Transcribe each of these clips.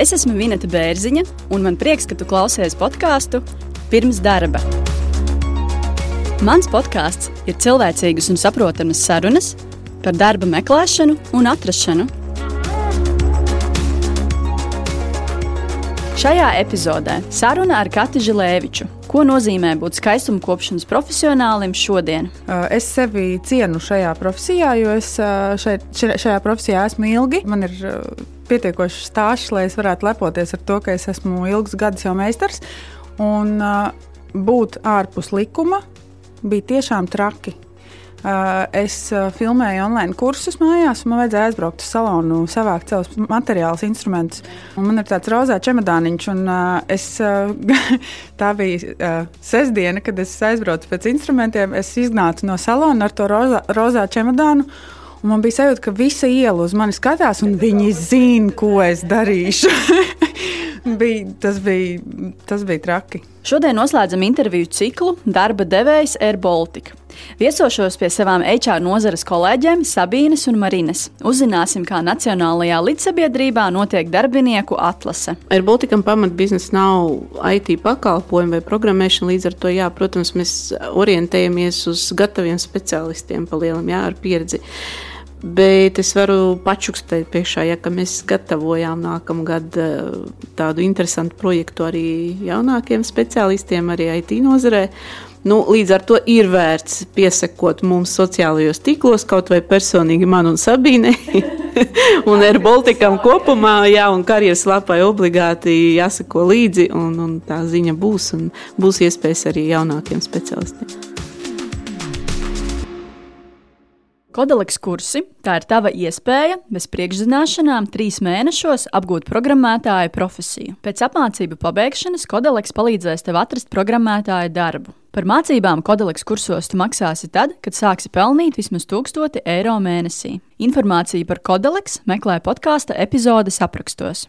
Es esmu Vineta Bērziņa, un man prieks, ka tu klausies podkāstu pirms darba. Mans podkāsts ir cilvēcīgas un saprotamas sarunas par darba meklēšanu un atrašanu. Šajā epizodē saruna ar Kati Žilēviču. Ko nozīmē būt skaistuma kopšanas profesionālim šodien? Es sevi cienu šajā profesijā, jo es šeit, šajā profesijā esmu ilgi. Man ir pietiekoši stāsts, lai es varētu lepoties ar to, ka es esmu ilgus gadus jau meistars. Un būt ārpus likuma bija tiešām traki. Uh, es uh, filmēju online kursus mājās, un man vajadzēja aizbraukt uz salonu, savākt savus materiālus, instrumentus. Un man ir tāds rozā čemodāniņš, un uh, es, tā bija sestdiena, kad es aizbraucu pēc instrumentiem. Es iznācu no salona ar to rozā, rozā čemodānu. Un man bija sajūta, ka visa iela uz mani skatās, un viņi zina, ko es darīšu. bija, tas, bija, tas bija traki. Šodien noslēdzam interviju ciklu Darba devējs Air Baltica. Viesošos pie savām HR nozares kolēģiem Sabīnes un Marines. Uzzināsim, kā Nacionālajā līdzsabiedrībā notiek darbinieku atlase. Air Balticam pamatbiznesa nav IT pakalpojumi vai programmēšana, līdz ar to, jā, protams, mēs orientējamies uz gataviem speciālistiem palielam, jā, ar pieredzi. Bet es varu pačukstēt priekšā, ja mēs gatavojām nākamā gada eh, tādu interesantu projektu arī jaunākiem speciālistiem, arī IT nozarē. Nu, līdz ar to ir vērts piesakot mums sociālajos tīklos, kaut vai personīgi man un Sabīnei, un ar Baltikam kopumā, jā, un karjeras lapai obligāti jāsako līdzi, un, un tā ziņa būs, un būs iespējas arī jaunākiem specialistiem. Kodaleks kursi - tā ir tava iespēja bez priekšzināšanām trīs mēnešos apgūt programmētāja profesiju. Pēc apmācību pabeigšanas Kodaleks palīdzēs tev atrast programmētāja darbu. Par mācībām Kodaleks kursos tu maksāsi tad, kad sāksi pelnīt vismaz 1000 eiro mēnesī. Informāciju par Kodaleks meklē podkāstu epizodes aprakstos.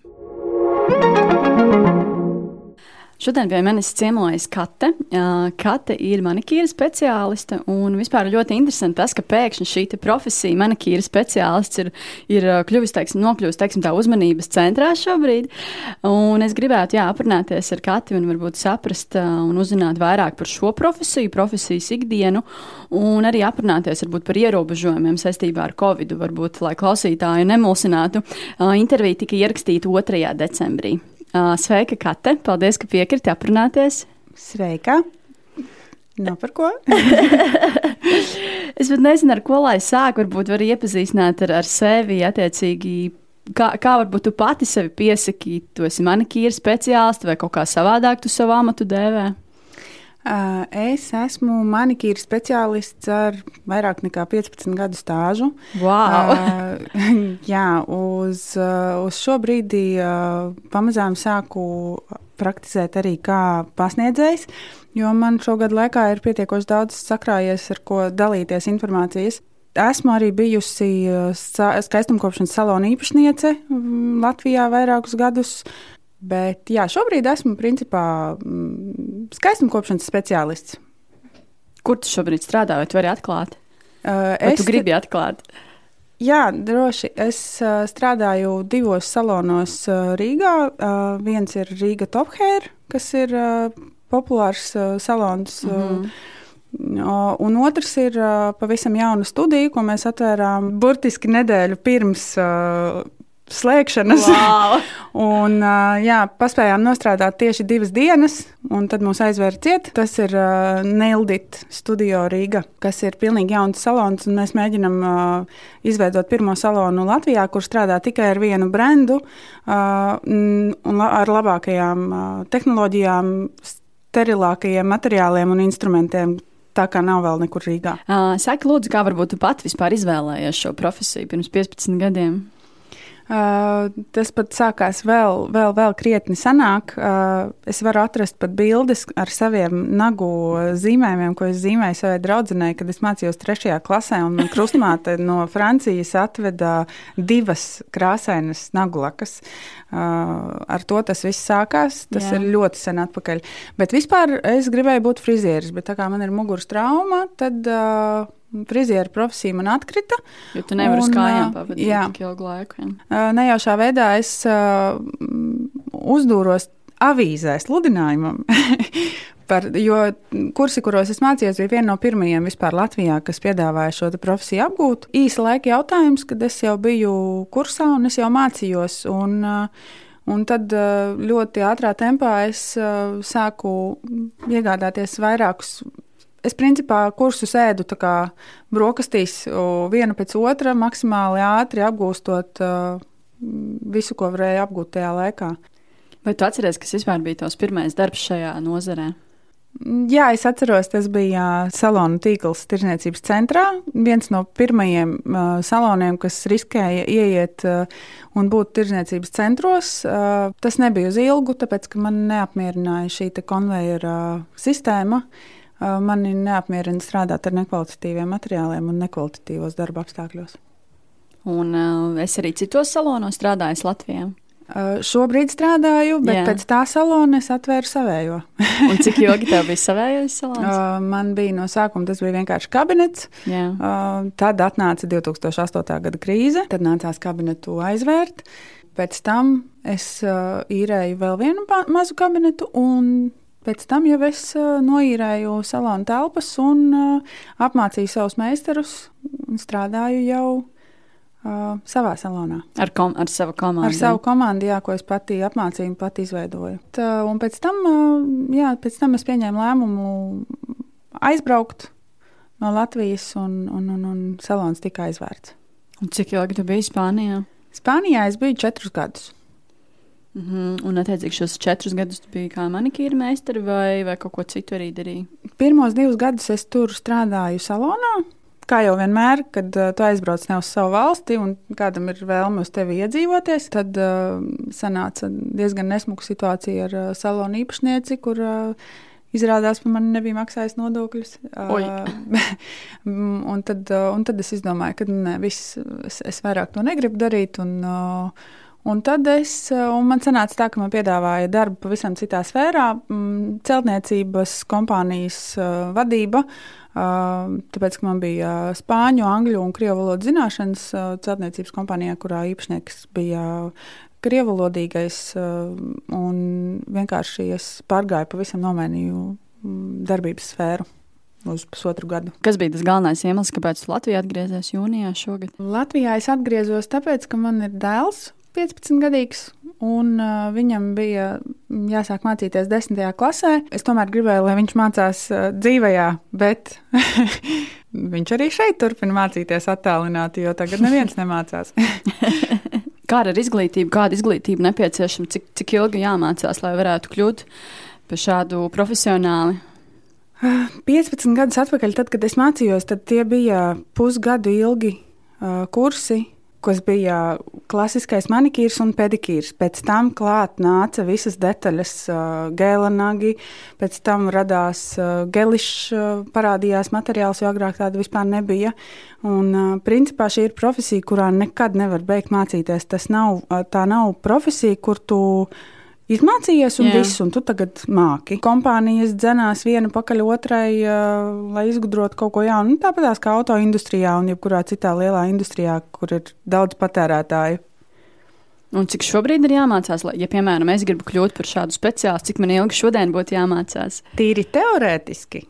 Šodien pie manis ciemojas Kate. Kate ir manikīra speciāliste. Vispār ļoti interesanti tas, ka pēkšņi šī profesija, manikīra speciālists, ir, ir kļuvis, teiksim, nokļuvis teiksim, tā uzmanības centrā šobrīd. Un es gribētu jā, aprunāties ar Kati un varbūt saprast un uzzināt vairāk par šo profesiju, profesijas ikdienu, un arī aprunāties varbūt par ierobežojumiem saistībā ar Covid. Varbūt, lai klausītāju nemulsinātu, intervija tika ierakstīta 2. decembrī. Sveika, Kate! Paldies, ka piekriti aprunāties. Sveika! Nav par ko. es pat nezinu, ar ko lai sāk. Varbūt var iepazīstināt ar, ar sevi, attiecīgi, kā, kā varbūt tu pati sevi piesaki. Tu esi manikīra speciālists vai kaut kā savādāk tu savu amatu dēvē. Es esmu manikīra speciālists ar vairāk nekā 15 gadu stāžu. Wow. Jā, uz, uz šo brīdi pamazām sāku praktizēt arī kā pasniedzējs, jo man šogad laikā ir pietiekoši daudz sakrājies, ar ko dalīties informācijas. Esmu arī bijusi skaistumkopšanas salona īpašniece Latvijā vairākus gadus. Bet jā, šobrīd esmu principā mm, skaistumkopšanas speciālists. Kur tu šobrīd strādā? Vai tu vari atklāt? Uh, vai es tu gribi atklāt? Jā, droši. Es uh, strādāju divos salonos uh, Rīgā. Uh, viens ir Rīga Top Hair, kas ir uh, populārs uh, salons. Uh, mm -hmm. Un otrs ir uh, pavisam jauna studija, ko mēs atvērām burtiski nedēļu pirms uh, slēgšanas. Wow. un, jā, paspējām nostrādāt tieši divas dienas, un tad mūs aizvēra ciet. Tas ir uh, Neildit studio Rīga, kas ir pilnīgi jauns salons, un mēs mēģinam uh, izveidot pirmo salonu Latvijā, kur strādā tikai ar vienu brendu uh, un ar labākajām uh, tehnoloģijām, sterilākajiem materiāliem un instrumentiem. Tā kā nav vēl nekur Rīgā. Uh, Saka, lūdzu, kā varbūt tu pati vispār izvēlējies šo profesiju pirms 15 gadiem? Uh, tas pat sākās vēl, vēl, vēl krietni senāk. Uh, es varu atrast pat bildes ar saviem nagu zīmējumiem, ko es zīmēju savai draudzenei, kad es mācījos trešajā klasē. Man krustmāte no Francijas atveda divas krāsainas nagu lakas. Uh, ar to tas viss sākās. Tas Jā. ir ļoti sen atpakaļ. Bet vispār es gribēju būt frizieris, bet tā kā man ir muguras trauma, tad. Uh, Frizieru profesija man atkrita. Jo tu nevari uz kājām pavadīt jā. tik ilgu laiku. Jā. Nejaušā veidā es uzdūros avīzē sludinājumam. Par, jo kursi, kuros es mācījos, bija viena no pirmajiem vispār Latvijā, kas piedāvāja šo profesiju apgūt. Īsa laika jautājums, kad es jau biju kursā un es jau mācījos. Un, un tad ļoti ātrā tempā es sāku iegādāties vairākus es principā kursu sēdu brokastīs, viena pēc otra, maksimāli ātri apgūstot visu, ko varēju apgūt tajā laikā. Vai tu atceries, kas vispār bija tavs pirmais darbs šajā nozarē? Jā, es atceros, tas bija salonu tīkls Tirzniecības centrā. Viens no pirmajiem uh, saloniem, kas riskēja ieiet uh, un būt tirzniecības centros. Uh, tas nebija uz ilgu, tāpēc ka man neapmierināja šī konveijera sistēma. Uh, mani neapmierina strādāt ar nekvalitatīviem materiāliem un nekvalitatīvos darba apstākļos. Un uh, es arī citos salonos strādāju Latvijā. Uh, šobrīd strādāju, bet Jā. pēc tā salona es atvēru savējo. cik ilgi tev bija savējais salons? Uh, man bija no sākuma tas bija vienkārši kabinets. Uh, tad atnāca 2008. gada krīze, tad nācās kabinetu aizvērt. Pēc tam es uh, īrēju vēl vienu mazu kabinetu, un pēc tam jau es noīrēju salonu telpas un apmācīju savus meistarus un strādāju jau Uh, savā salonā. Ar, kom, ar savu komandu. Ar savu komandu, jā, ko es pati apmācīju, pati izveidoju. Tā, un pēc tam, uh, jā, pēc tam es pieņēmu lēmumu aizbraukt no Latvijas, un, un, un, un salons tika aizvērts. Un cik ilgi tu biji Spānijā? Spānijā es biju četrus gadus. Mm -hmm. Un, attiecīgi, šos četrus gadus biji kā manikīra meistara vai, vai kaut ko citu arī darīji? Pirmos divus gadus es tur strādāju salonā kā jau vienmēr, kad uh, tu aizbrauc ne uz savu valsti un kādam ir vēlme uz tevi iedzīvoties, tad uh, sanāca diezgan nesmuka situācija ar uh, salonu īpašnieci, kur uh, izrādās, ka man nebija maksājis nodokļus. Uh, un, tad, uh, un tad es izdomāju, ka ne, viss, es, es vairāk to negribu darīt. Un, uh, Un tad es, un man sanāca tā, ka man piedāvāja darbu pavisam citā sfērā, celtniecības kompānijas vadība. Tāpēc, ka man bija spāņu, angļu un krievu valodas zināšanas celtniecības kompānijā, kurā īpašnieks bija krievalodīgais, un vienkārši es pārgāju pavisam nomainīju darbības sfēru uz pusotru gadu. Kas bija tas galvenais iemesls, kāpēc Latvijā atgriezies jūnijā šogad? Latvijā es atgriezos tāpēc, ka man ir dēls, 15 gadīgs, un uh, viņam bija jāsāk mācīties 10. klasē. Es tomēr gribēju, lai viņš mācās uh, dzīvajā, bet viņš arī šeit turpina mācīties attālināti, jo tagad neviens nemācās. Kāda ir izglītība, kāda izglītība nepieciešama, cik, cik ilgi jāmācās, lai varētu kļūt par šādu profesionāli? 15 gadus atpakaļ, tad, kad es mācījos, tad tie bija pusgadu ilgi uh, kursi kas bija klasiskais manikīrs un pedikīrs. Pēc tam klāt nāca visas detaļas, gēlanagi, pēc tam radās gelišs, parādījās materiāls, jo agrāk tāda vispār nebija. Un, principā šī ir profesija, kurā nekad nevar beigt mācīties. Tas nav, tā nav profesija, kur tu izmācījies un Jā. viss, un tu tagad māki. Kompānijas dzenās viena pakaļ otrai, uh, lai izgudrotu kaut ko jaunu. Nu, Tāpat kā auto industrijā un jebkurā citā lielā industrijā, kur ir daudz patērētāju. Un cik šobrīd ir jāmācās, lai, ja, piemēram, es gribu kļūt par šādu speciālistu, cik man ilgi šodien būtu jāmācās? Tīri teorētiski.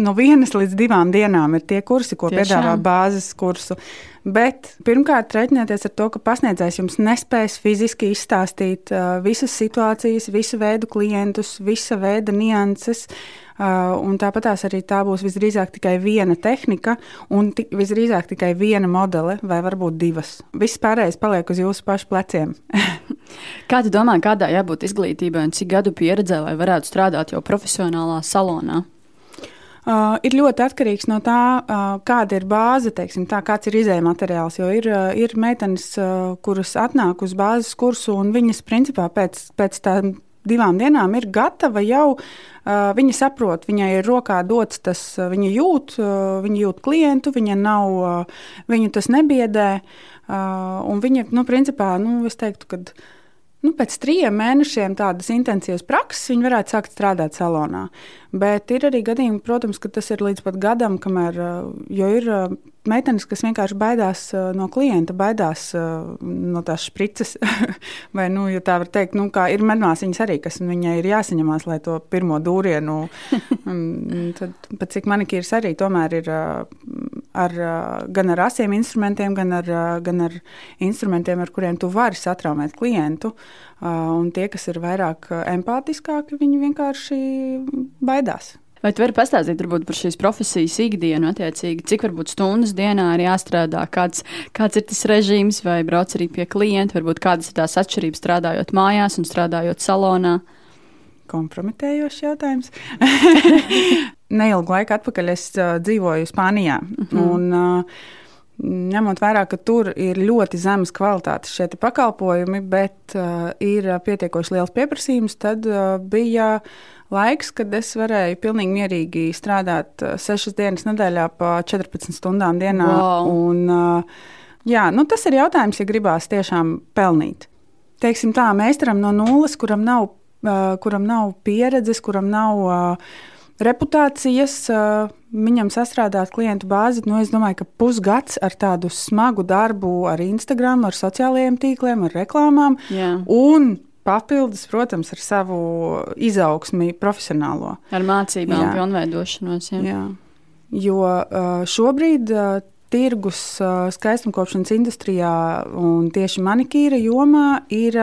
No vienas līdz divām dienām ir tie kursi, ko Tiešām. piedāvā bāzes kursu. Bet pirmkārt, reiķinieties ar to, ka pasniedzējs jums nespēs fiziski izstāstīt uh, visas situācijas, visu veidu klientus, visa veida nianses. Uh, tāpat arī tā būs visdrīzāk tikai viena tehnika un visdrīzāk tikai viena modele, vai varbūt divas. Viss pārējais paliek uz jūsu pašu pleciem. Kā tu domā, kādai jābūt izglītībai un cik gadu pieredzē, lai varētu strādāt jau profesionālā salonā? Uh, ir ļoti atkarīgs no tā, uh, kāda ir bāze, teiksim, tā, kāds ir izējuma materiāls. Jo ir, uh, ir meitenes, uh, kuras atnāk uz bāzes kursu, un viņas principā pēc, pēc tām divām dienām ir gatava jau. Uh, viņa saprot, viņai ir rokā dots tas, uh, viņa jūt, uh, viņa jūt klientu, viņa nav, uh, viņu tas nebiedē. Uh, un viņa, nu, principā, nu, es teiktu, ka nu, pēc trim mēnešiem tādas intensīvas prakses viņi varētu sākt strādāt salonā. Bet ir arī gadījumi, protams, ka tas ir līdz pat gadam, kamēr, jo ir meitenes, kas vienkārši baidās no klienta, baidās no tās sprites. Vai, nu, ja tā var teikt, nu, ir medmāsiņas arī, kas viņai ir jāsaņemās, lai to pirmo dūrienu, tad, pat cik manikīrs arī tomēr ir ar, gan ar asiem instrumentiem, gan ar, gan ar instrumentiem, ar kuriem tu vari satraumēt klientu. Un tie, kas ir vairāk empātiskāki, viņi vienkārši baidās. Vai tu vari pastāstīt varbūt, par šīs profesijas ikdienu, attiecīgi, cik varbūt stundas dienā ir jāstrādā, kāds, kāds ir tas režīms, vai brauc arī pie klienta, varbūt kādas ir tās atšķirības strādājot mājās un strādājot salonā? Kompromitējošs jautājums. Neilgu laiku atpakaļ es uh, dzīvoju Spānijā. Mm -hmm. un, uh, ņemot vērā, ka tur ir ļoti zemes kvalitātes šie pakalpojumi, bet uh, ir pietiekoši liels pieprasījums, tad uh, bija laiks, kad es varēju pilnīgi mierīgi strādāt uh, 6 dienas nedēļā, pa 14 stundām dienā. Wow. Un, uh, jā, nu, tas ir jautājums, ja gribās tiešām pelnīt. Teiksim tā, meistaram no nulles, kuram nav, uh, kuram nav pieredzes, kuram nav. Uh, reputācijas, viņam sastrādāt klientu bāzi. Nu, es domāju, ka pusgads ar tādu smagu darbu ar Instagram, ar sociālajiem tīkliem, ar reklāmām. Jā. Un papildus, protams, ar savu izaugsmi profesionālo. Ar mācībām, jā. pilnveidošanos. Jā. Jā. Jo šobrīd tirgus skaistumkopšanas industrijā un tieši manikīra jomā ir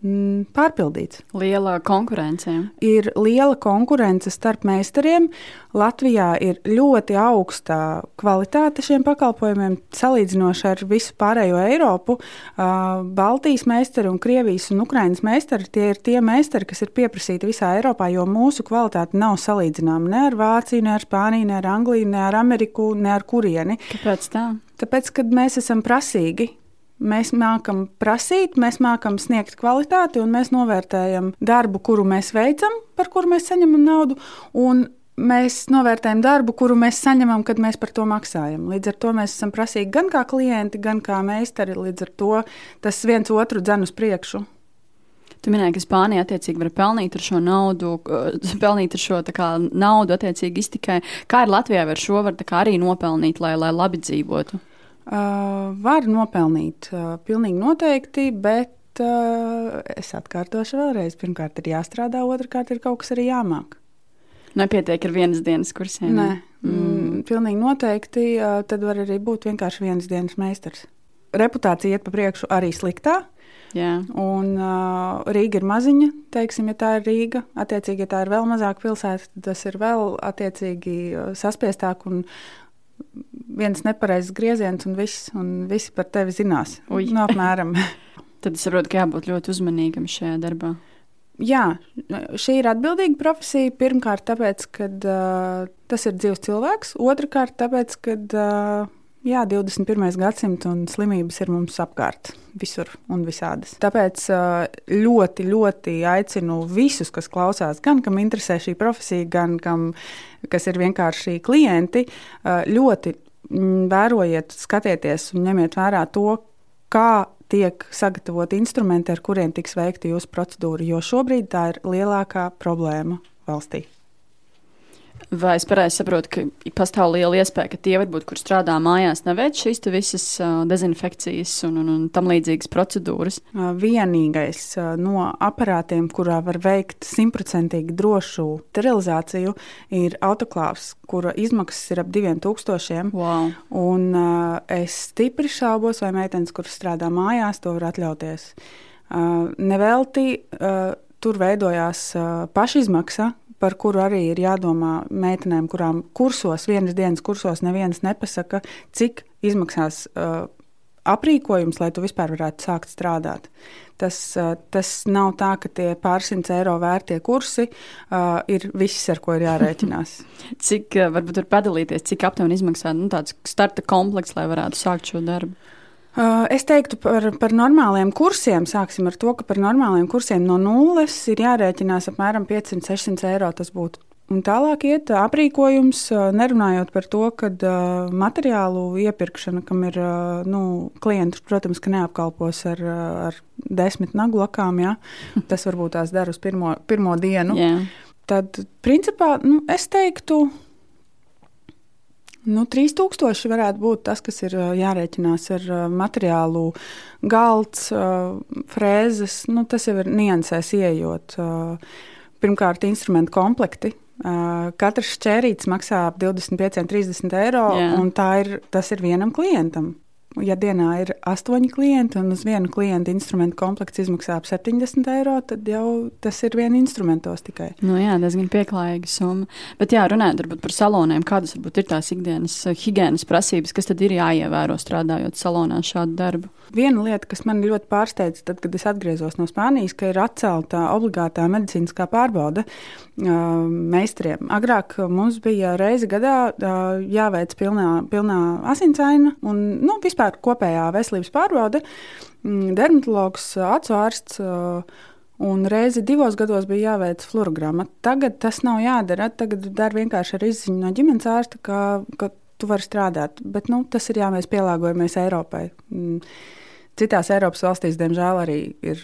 pārpildīts. Liela konkurence. Ir liela konkurence starp meistariem. Latvijā ir ļoti augsta kvalitāte šiem pakalpojumiem, salīdzinoši ar visu pārējo Eiropu. Baltijas meistari un Krievijas un Ukrainas meistari tie ir tie meistari, kas ir pieprasīti visā Eiropā, jo mūsu kvalitāte nav salīdzināma ne ar Vāciju, ne ar Spāniju, ne ar Angliju, ne ar Ameriku, ne ar kurieni. Kāpēc tā? Tāpēc, kad mēs esam prasīgi, Mēs mākam prasīt, mēs mākam sniegt kvalitāti, un mēs novērtējam darbu, kuru mēs veicam, par kuru mēs saņemam naudu. Mēs novērtējam darbu, kuru mēs saņemam, kad mēs par to maksājam. Līdz ar to mēs esam prasīgi gan kā klienti, gan kā meistari. Līdz ar to tas viens otru dzen uz priekšu. Tu minēji, ka Spānija attiecīgi var pelnīt ar šo naudu, pelnīt ar šo kā, naudu attiecīgi iztikai. Kā ir Latvijā, var šo var arī nopelnīt, lai, lai labi dzīvotu? Uh, var nopelnīt, uh, pilnīgi noteikti, bet uh, es atkārtošu vēlreiz. Pirmkārt, ir jāstrādā, otrkārt, ir kaut kas arī jāmāk. Nepietiek ar vienas dienas kursiem. Nē, mm. Mm, pilnīgi noteikti. Uh, tad var arī būt vienkārši vienas dienas meistars. Reputācija iet pa priekšu arī sliktā. Jā. Un uh, Rīga ir maziņa, teiksim, ja tā ir Rīga. Attiecīgi, ja tā ir vēl mazāka pilsēta, tad tas ir vēl attiecīgi saspiestāk un viens nepareizs grieziens, un viss, un visi par tevi zinās. No, nu, apmēram. Tad es saprotu, ka jābūt ļoti uzmanīgam šajā darbā. Jā, šī ir atbildīga profesija. Pirmkārt, tāpēc, ka uh, tas ir dzīves cilvēks. Otrakārt, tāpēc, ka uh, Jā, 21. gadsimts un slimības ir mums apkārt, visur un visādas. Tāpēc ļoti, ļoti aicinu visus, kas klausās, gan kam interesē šī profesija, gan kam, kas ir vienkārši klienti, ļoti mm, vērojiet, skatieties un ņemiet vērā to, kā tiek sagatavoti instrumenti, ar kuriem tiks veikta jūsu procedūra, jo šobrīd tā ir lielākā problēma valstī. Vai es pareizi saprotu, ka pastāv liela iespēja, ka tie, varbūt, kur strādā mājās, neveic šīs visas uh, dezinfekcijas un, un, un tam līdzīgas procedūras? Vienīgais uh, no aparātiem, kurā var veikt simtprocentīgi drošu sterilizāciju, ir autoklāvs, kura izmaksas ir ap 2000. Wow. Un, uh, es stipri šaubos, vai meitenes, kuras strādā mājās, to var atļauties. Uh, nevelti uh, tur veidojās uh, pašizmaksa, par kuru arī ir jādomā meitenēm, kurām kursos, vienas dienas kursos, neviens nepasaka, cik izmaksās uh, aprīkojums, lai tu vispār varētu sākt strādāt. Tas, uh, tas nav tā, ka tie pārsimts eiro vērtie kursi uh, ir viss, ar ko ir jārēķinās. cik, uh, varbūt var padalīties, cik aptuveni izmaksā nu, tāds starta komplekss, lai varētu sākt šo darbu? Uh, es teiktu par, par normāliem kursiem. Sāksim ar to, ka par normāliem kursiem no nulles ir jārēķinās apmēram 500-600 eiro. Tas būtu Un tālāk iet aprīkojums, nerunājot par to, ka uh, materiālu iepirkšana, kam ir uh, nu, klients, protams, ka neapkalpos ar, ar desmit nagu lakām, ja? tas varbūt tās dara uz pirmo, pirmo dienu. Jā. Tad, principā, nu, es teiktu, Nu, 3000 varētu būt tas, kas ir jārēķinās ar materiālu, galds, frēzes. Nu, tas jau ir niansēs ieejot. Pirmkārt, instrumentu komplekti. Katrs šķērītis maksā ap 25, 30 eiro, Jā. un ir, tas ir vienam klientam ja dienā ir astoņi klienti un uz vienu klientu instrumentu komplekts izmaksā ap 70 eiro, tad jau tas ir viena instrumentos tikai. Nu, jā, diezgan pieklājīga summa. Bet, jā, runājot par saloniem, kādas varbūt ir tās ikdienas eh, higiēnas prasības, kas tad ir jāievēro strādājot salonā šādu darbu? Viena lieta, kas man ļoti pārsteidza, tad, kad es atgriezos no Spānijas, ka ir atcelta obligātā medicīniskā pārbaude uh, meistariem. Agrāk mums bija reize gadā uh, jāveic pilnā, pilnā asinsaina un nu, vispār vispār kopējā veselības pārbaude, mm, dermatologs, acu ārsts. Un reizi divos gados bija jāveic fluorogramma. Tagad tas nav jādara. Tagad dara vienkārši ar izziņu no ģimenes ārsta, ka, ka tu vari strādāt. Bet nu, tas ir jā, mēs pielāgojamies Eiropai. Mm, citās Eiropas valstīs, diemžēl, arī ir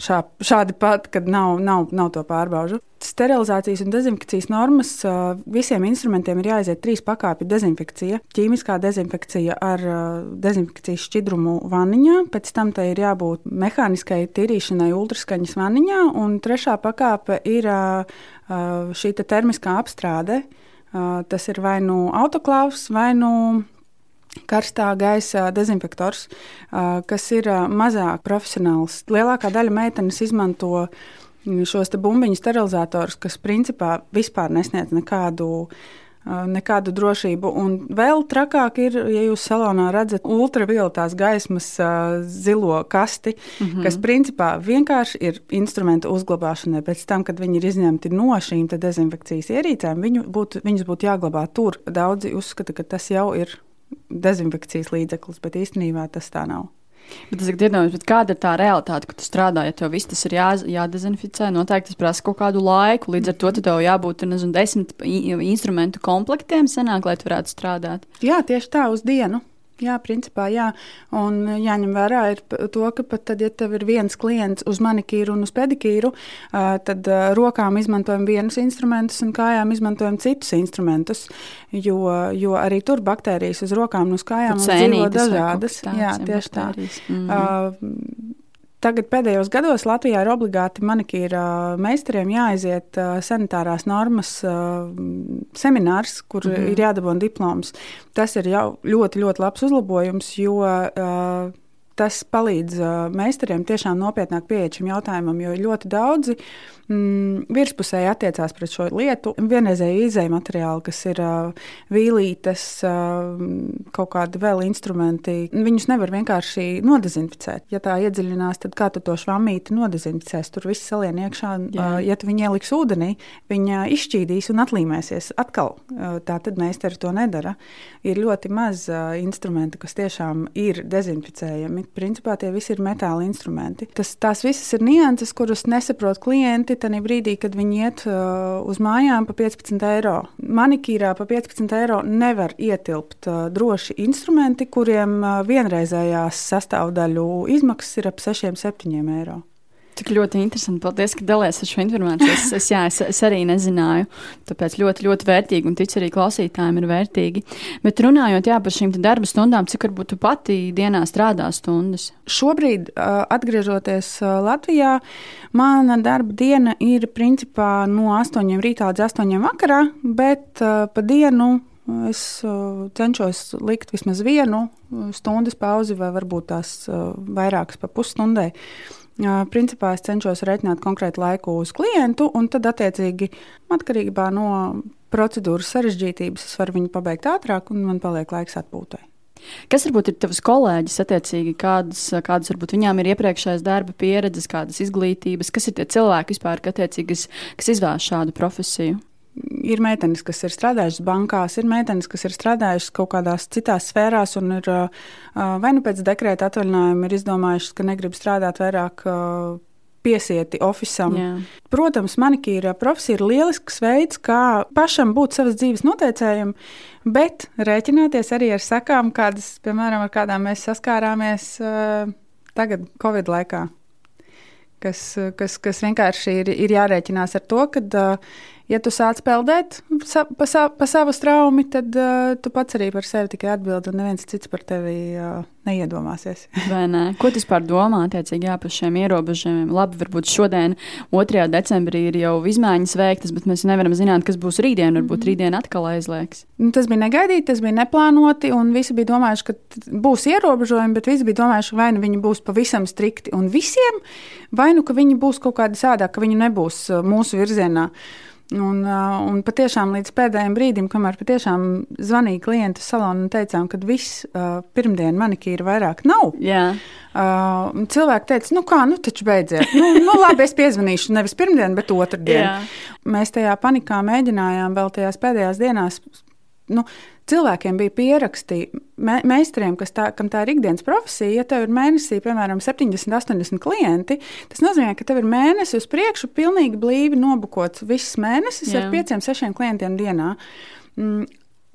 šā, šādi pat, kad nav, nav, nav to pārbaužu. Sterilizācijas un dezinfekcijas normas visiem instrumentiem ir jāiziet trīs pakāpju dezinfekcija. Ķīmiskā dezinfekcija ar dezinfekcijas šķidrumu vaniņā, pēc tam tai ir jābūt mehāniskai tīrīšanai ultraskaņas vaniņā, un trešā pakāpe ir šī te termiskā apstrāde. Tas ir vai nu autoklāvs, vai nu karstā gaisa dezinfektors, kas ir mazāk profesionāls. Lielākā daļa meitenes izmanto šos bumbiņu sterilizātorus, kas principā vispār nesniedz nekādu. Nekādu drošību. Un vēl trakāk ir, ja jūs salonā redzat ultravioletās gaismas zilo kasti, mm -hmm. kas principā vienkārši ir instrumentu uzglabāšanai. Pēc tam, kad viņi ir izņemti no šīm dezinfekcijas ierīcēm, viņu būtu, viņus būtu jāglabā tur. Daudzi uzskata, ka tas jau ir dezinfekcijas līdzeklis, bet īstenībā tas tā nav. Bet es domāju, kāda ir tā realitāte, ka tu strādā, ja tev viss tas ir jā, jādezinficē? Noteikti tas prasa kaut kādu laiku. Līdz ar to tev jābūt nezinu, desmit instrumentu komplektiem, senāk, lai tu varētu strādāt. Jā, tieši tā uz dienu. Jā, principā jā. Un jāņem vērā to, ka pat tad, ja tev ir viens klients uz manikīru un uz pedikīru, tad rokām izmantojam vienus instrumentus un kājām izmantojam citus instrumentus. Jo, jo arī tur baktērijas uz rokām un uz kājām dzīvo dažādas. Jā, tieši tā. Mm -hmm. Tagad pēdējos gados Latvijā ir obligāti manikīra meistariem jāaiziet sanitārās normas seminārs, kur mm -hmm. ir jādabūna diploms. Tas ir jau ļoti, ļoti labs uzlabojums, jo tas palīdz meistariem tiešām nopietnāk pieiet šim jautājumam, jo ļoti daudzi mm, virspusēji attiecās pret šo lietu. Vienreizēji izēja materiāli, kas ir uh, vīlītes, uh, kaut kādi vēl instrumenti, viņus nevar vienkārši nodezinficēt. Ja tā iedziļinās, tad kā tu to švamīti nodezinficēs? Tur viss salien iekšā. Jā. Uh, ja tu viņu ieliks ūdenī, viņa izšķīdīs un atlīmēsies atkal. Uh, tā tad meistari to nedara. Ir ļoti maz uh, instrumentu, kas tiešām ir dezinficējami. Principā tie visi ir metāla instrumenti. Tas, tās visas ir nianses, kurus nesaprot klienti tajā brīdī, kad viņi iet uh, uz mājām par 15 eiro. Manikīrā par 15 eiro nevar ietilpt uh, droši instrumenti, kuriem uh, vienreizējās sastāvdaļu izmaksas ir ap 6-7 eiro. Tik ļoti interesanti. Paldies, ka dalījies ar šo informāciju. Es, es, jā, es, es arī nezināju. Tāpēc ļoti, ļoti vērtīgi un ticu arī klausītājiem ir vērtīgi. Bet runājot jā, par šīm darba stundām, cik varbūt tu pati dienā strādā stundas? Šobrīd, atgriežoties Latvijā, mana darba diena ir principā no 8 rītā līdz 8 vakarā, bet pa dienu Es cenšos likt vismaz vienu stundas pauzi, vai varbūt tās vairākas pa pusstundai. Principā es cenšos reiķināt konkrētu laiku uz klientu, un tad, attiecīgi, atkarībā no procedūras sarežģītības, es varu viņu pabeigt ātrāk, un man paliek laiks atpūtai. Kas varbūt ir tavs kolēģis, attiecīgi, kādas, kādas varbūt viņām ir iepriekšējās darba pieredzes, kādas izglītības, kas ir tie cilvēki vispār, kas, kas izvēlas šādu profesiju? Ir meitenes, kas ir strādājušas bankās, ir meitenes, kas ir strādājušas kaut kādās citās sfērās, un ir vai nu pēc dekrēta atvaļinājuma ir izdomājušas, ka negrib strādāt vairāk piesieti oficiālam. Protams, manikīra profesija ir lielisks veids, kā pašam būt savas dzīves noteicējam, bet rēķināties arī ar sekām, kādas, piemēram, ar kādām mēs saskārāmies tagad, Covid laikā. Kas, kas, kas vienkārši ir, ir jārēķinās ar to, ka uh, ja tu sāc peldēt sa, pa, sa, pa savu straumi, tad uh, tu pats arī par sevi tikai atbildi, un neviens cits par tevi uh, neiedomāsies. Ne? Ko tu vispār domā attiecīgi jā, par šiem ierobežojumiem? Labi, varbūt šodien, 2. decembrī, ir jau izmaiņas veiktas, bet mēs nevaram zināt, kas būs rītdien. Varbūt mm. rītdien atkal aizliegs. Nu, tas bija negaidīti, tas bija neplānoti, un visi bija domājuši, ka būs ierobežojumi, bet visi bija domājuši, vai nu viņi būs pavisam strikti un visiem, vai nu ka viņi būs kaut kādi sādāki, ka viņi nebūs mūsu virzienā. Un, un patiešām līdz pēdējiem brīdim, kamēr patiešām zvanīja klientu salonā un teicām, ka viss uh, pirmdiena manikīra vairāk nav. Jā. Uh, cilvēki teica, nu kā, nu taču beidziet. Nu, nu labi, es piezvanīšu nevis pirmdien, bet otrdien. Mēs tajā panikā mēģinājām vēl tajās pēdējās dienās. Nu, cilvēkiem bija pieraksti, me, meistariem, tā, kam tā ir ikdienas profesija. Ja tev ir mēnesī, piemēram, 70, 80 klienti, tas nozīmē, ka tev ir mēnesis uz priekšu, pilnīgi blīvi nobukots viss mēnesis Jā. ar 5, 6 klientiem dienā.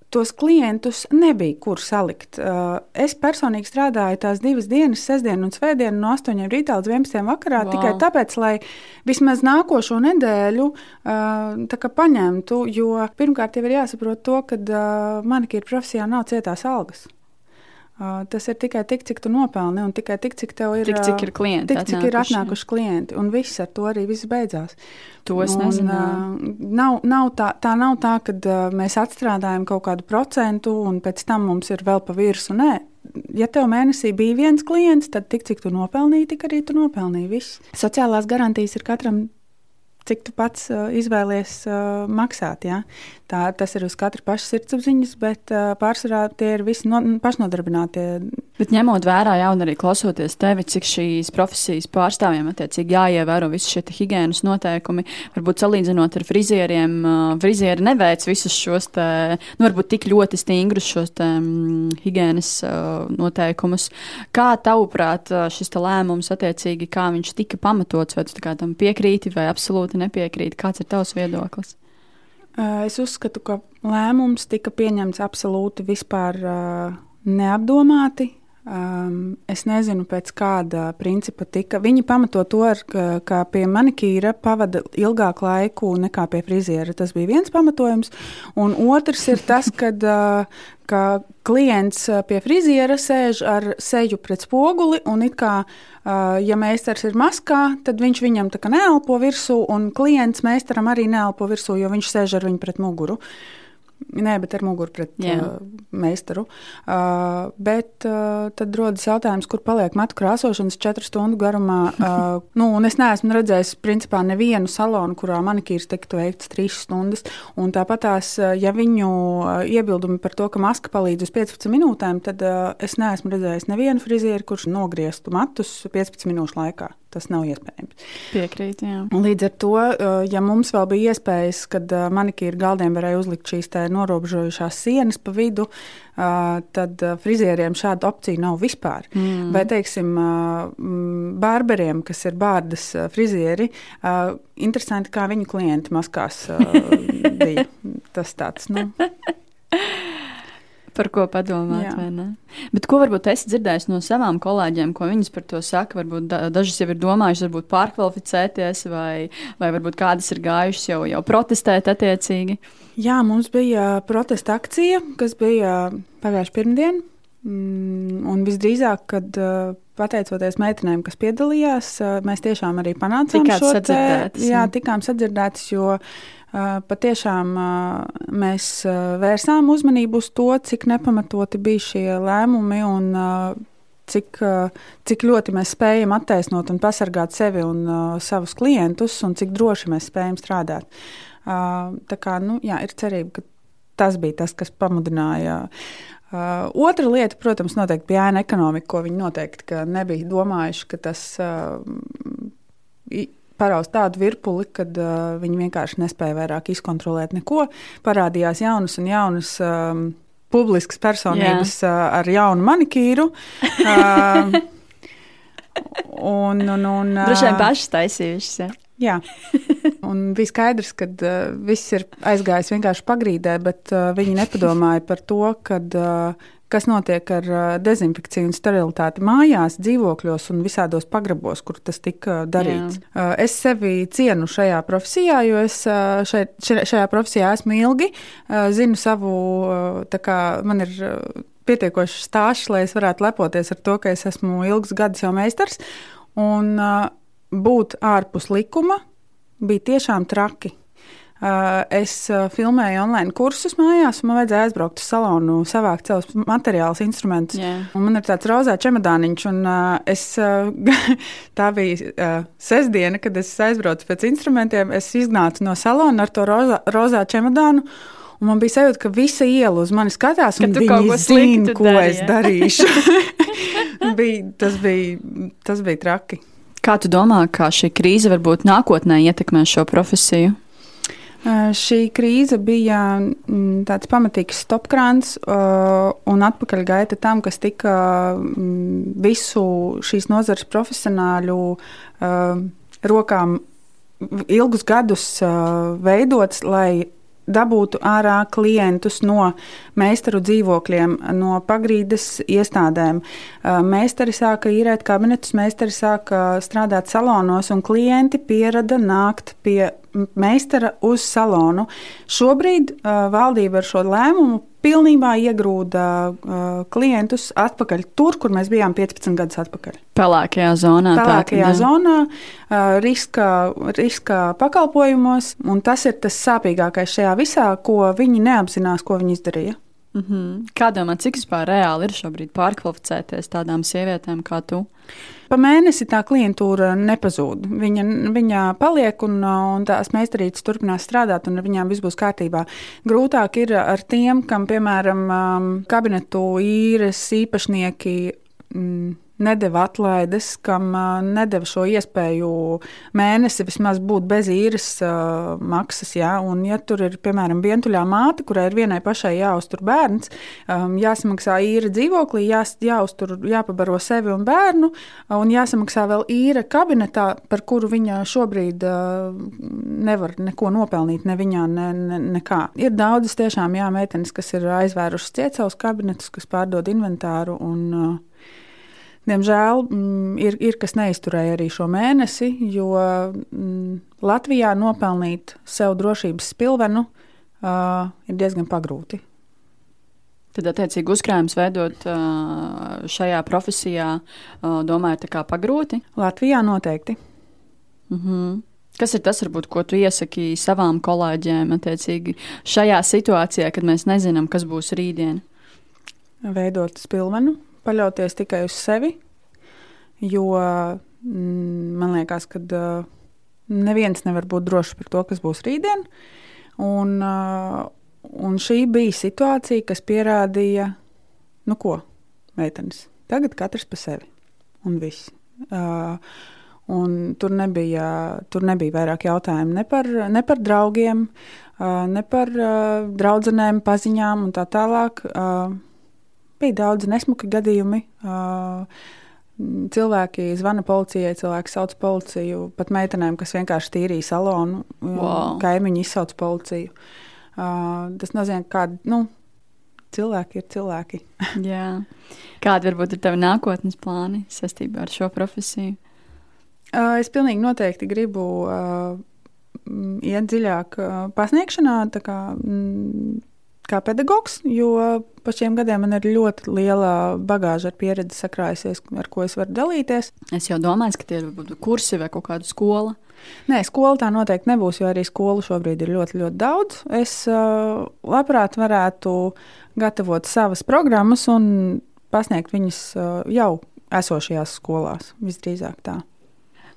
Tos klientus nebija kur salikt. Uh, es personīgi strādāju tās divas dienas, sestdienu un svētdienu, no 8 rītā līdz 11 vakarā, wow. tikai tāpēc, lai vismaz nākošo nedēļu uh, paņemtu. Jo pirmkārt, jau ir jāsaprot to, ka uh, manikīra profesijā nav cietās algas. Tas ir tikai tik, cik tu nopelni, un tikai tik, cik tev ir, tik, cik ir klienti. Tik, cik ir atnākuši klienti, un viss ar to arī viss beidzās. To es nezinu. Nav, nav tā, tā nav tā, ka mēs atstrādājam kaut kādu procentu, un pēc tam mums ir vēl pa virsmu. Nē, ja tev mēnesī bija viens klients, tad tik, cik tu nopelnīji, tik arī tu nopelnīji. Viss. Sociālās garantijas ir katram cik tu pats uh, izvēlies uh, maksāt. Ja? Tā, tas ir uz katra paša sirdsapziņas, bet uh, pārsvarā tie ir visi no, pašnodarbinātie. Bet ņemot vērā, jau arī klausoties tevi, cik šīs profesijas pārstāvjiem attiecīgi jāievēro visi šie higiēnas noteikumi, varbūt salīdzinot ar frizieriem, uh, frizieri neveic visus šos, te, nu, varbūt tik ļoti stingrus šos te, um, higiēnas uh, noteikumus. Kā tavuprāt šis lēmums attiecīgi, kā viņš tika pamatots, vai tu tam piekrīti vai absolūti nepiekrīti? Kāds ir tavs viedoklis? Es uzskatu, ka lēmums tika pieņemts absolūti vispār neapdomāti. Es nezinu, pēc kāda principa tika. Viņi pamato to, ar, ka, ka pie manikīra pavada ilgāku laiku nekā pie friziera. Tas bija viens pamatojums. Un otrs ir tas, kad, ka klients pie friziera sēž ar seju pret spoguli un it kā ja meistars ir maskā, tad viņš viņam tā kā neelpo virsū, un klients meistaram arī neelpo virsū, jo viņš sēž ar viņu pret muguru. Nē, bet ar muguru pret Jā. uh, meistaru. Uh, bet uh, tad rodas jautājums, kur paliek matu krāsošanas četru stundu garumā. Uh, nu, es neesmu redzējis principā nevienu salonu, kurā manikīrs tiktu veikts trīs stundas. Un tāpat tās, ja viņu iebildumi par to, ka maska palīdz uz 15 minūtēm, tad uh, es neesmu redzējis nevienu frizieri, kurš nogrieztu matus 15 minūšu laikā. Tas nav iespējams. Piekrīt, jā. Līdz ar to, ja mums vēl bija iespējas, kad manikīra galdiem varēja uzlikt šīs norobežojušās sienas pa vidu, tad frizieriem šāda opcija nav vispār. Mm. Vai, teiksim, bārberiem, kas ir bārdas frizieri, interesanti, kā viņu klienti maskās bija. Tas tāds, nu. par ko padomāt. Bet ko varbūt esi dzirdējis no savām kolēģiem, ko viņas par to saka? Varbūt dažas jau ir domājušas, varbūt pārkvalificēties, vai, vai varbūt kādas ir gājušas jau, jau protestēt attiecīgi. Jā, mums bija protesta akcija, kas bija pagājušā pirmdiena. Mm, un visdrīzāk, kad pateicoties meitenēm, kas piedalījās, mēs tiešām arī panācām Tikāt šo te, jā, tikām sadzirdētas, jo patiešām mēs vērsām uzmanību uz to, cik nepamatoti bija šie lēmumi un cik, cik ļoti mēs spējam attaisnot un pasargāt sevi un savus klientus, un cik droši mēs spējam strādāt. Tā kā nu, jā, ir cerība, ka tas bija tas, kas pamudināja. Uh, otra lieta, protams, noteikti bija ēna ekonomika, ko viņi noteikti nebija domājuši, ka tas uh, paraust tādu virpuli, kad uh, viņi vienkārši nespēja vairāk izkontrolēt neko. Parādījās jaunas un jaunas. Um, Publiskas personības Jā. uh, ar jaunu manikīru. Uh, Un, un, un, Droši vien pašas taisījušas. Ja? Jā, un bija skaidrs, ka uh, viss ir aizgājis vienkārši pagrīdē, bet uh, viņi nepadomāja par to, kad, uh, kas notiek ar uh, dezinfekciju un sterilitāti mājās, dzīvokļos un visādos pagrabos, kur tas tika darīts. Jā. Uh, es sevi cienu šajā profesijā, jo es uh, šeit, šajā profesijā esmu ilgi, uh, zinu savu, uh, kā man ir. Uh, Pietiekoši stāsts, lai es varētu lepoties ar to, ka es esmu ilgus gadus jau meistars. Un, uh, būt ārpus likuma bija tiešām traki. Uh, es uh, filmēju online kursus mājās, un man vajadzēja aizbraukt uz salonu, savākt savus materiālus, instrumentus. Yeah. Man ir tāds rozā čemodāniņš, un uh, es, tā bija sestdiena, kad es aizbraucu pēc instrumentiem. Es iznācu no salona ar to rozā, rozā čemodānu. Un man bija sajūta, ka visa iela uz mani skatās, un viņi zina, ko dari, es darīšu. bija, tas, bija, tas bija traki. Kā tu domā, kā šī krīze varbūt nākotnē ietekmēs šo profesiju? Šī krīze bija mm, tāds pamatīgs stopkrāns un atpakaļgaita tam, kas tika mm, visu šīs nozares profesionāļu rokām ilgus gadus veidots, lai dabūtu ārā klientus no meistaru dzīvokļiem, no pagrīdes iestādēm. Meistari sāka īrēt kabinetus, meistari sāka strādāt salonos, un klienti pierada nākt pie meistara uz salonu. Šobrīd valdība ar šo lēmumu pilnībā iegrūda uh, klientus atpakaļ tur, kur mēs bijām 15 gadus atpakaļ. Pelēkajā zonā. Pelēkajā tā, zonā, uh, riska, riska pakalpojumos, un tas ir tas sāpīgākais šajā visā, ko viņi neapzinās, ko viņi izdarīja. Mm -hmm. Kā domā, cik vispār reāli ir šobrīd pārkvalificēties tādām sievietēm kā tu? Pa mēnesi tā klientūra nepazūd. Viņa, viņa paliek un, un tās meistarītes turpinās strādāt, un ar viņām viss būs kārtībā. Grūtāk ir ar tiem, kam, piemēram, um, kabinetu īres īpašnieki. Mm, nedeva atlaides, kam nedeva šo iespēju mēnesi vismaz būt bez īres uh, maksas. Ja? Un, ja tur ir, piemēram, vientuļā māte, kurai ir vienai pašai jāuztur bērns, um, jāsamaksā īra dzīvoklī, jā, jāuztur, jāpabaro sevi un bērnu, un jāsamaksā vēl īra kabinetā, par kuru viņa šobrīd uh, nevar neko nopelnīt, ne viņā, ne, ne, nekā. Ir daudzas tiešām jā, meitenes, kas ir aizvērušas ciet savus kabinetus, kas pārdod inventāru. Un, uh, Diemžēl mm, ir, ir kas neizturēja arī šo mēnesi, jo mm, Latvijā nopelnīt sev drošības spilvenu uh, ir diezgan pagrūti. Tad, attiecīgi, uzkrājums veidot uh, šajā profesijā, uh, domāju, tā kā pagrūti? Latvijā noteikti. Mm -hmm. Kas ir tas, varbūt, ko tu iesaki savām kolēģiem, attiecīgi, šajā situācijā, kad mēs nezinām, kas būs rītdien? Veidot spilvenu, paļauties tikai uz sevi, jo mm, man liekas, ka neviens nevar būt drošs par to, kas būs rītdien. Un, un šī bija situācija, kas pierādīja, nu ko, meitenes, tagad katrs pa sevi un viss. Uh, Un tur, nebija, tur nebija vairāk jautājumu ne par, ne par draugiem, ne par draudzenēm, paziņām un tā tālāk. Bija daudz nesmuki gadījumi. Cilvēki zvana policijai, cilvēki sauc policiju, pat meitenēm, kas vienkārši tīrīja salonu, wow. kaimiņi izsauc policiju. Tas nozīmē, ka nu, cilvēki ir cilvēki. Kādi varbūt ir tavi nākotnes plāni saistībā ar šo profesiju? Es pilnīgi noteikti gribu uh, iet dziļāk uh, pasniegšanā, kā, mm, kā pedagogs, jo pa šiem gadiem man ir ļoti liela bagāža ar pieredzi sakrājusies, ar ko es varu dalīties. Es jau domāju, ka tie ir kursi vai kaut kāda skola. Nē, skola tā noteikti nebūs, jo arī skolu šobrīd ir ļoti, ļoti daudz. Es uh, labprāt varētu gatavot savas programmas un pasniegt viņas uh, jau esošajās skolās, visdrīzāk tā.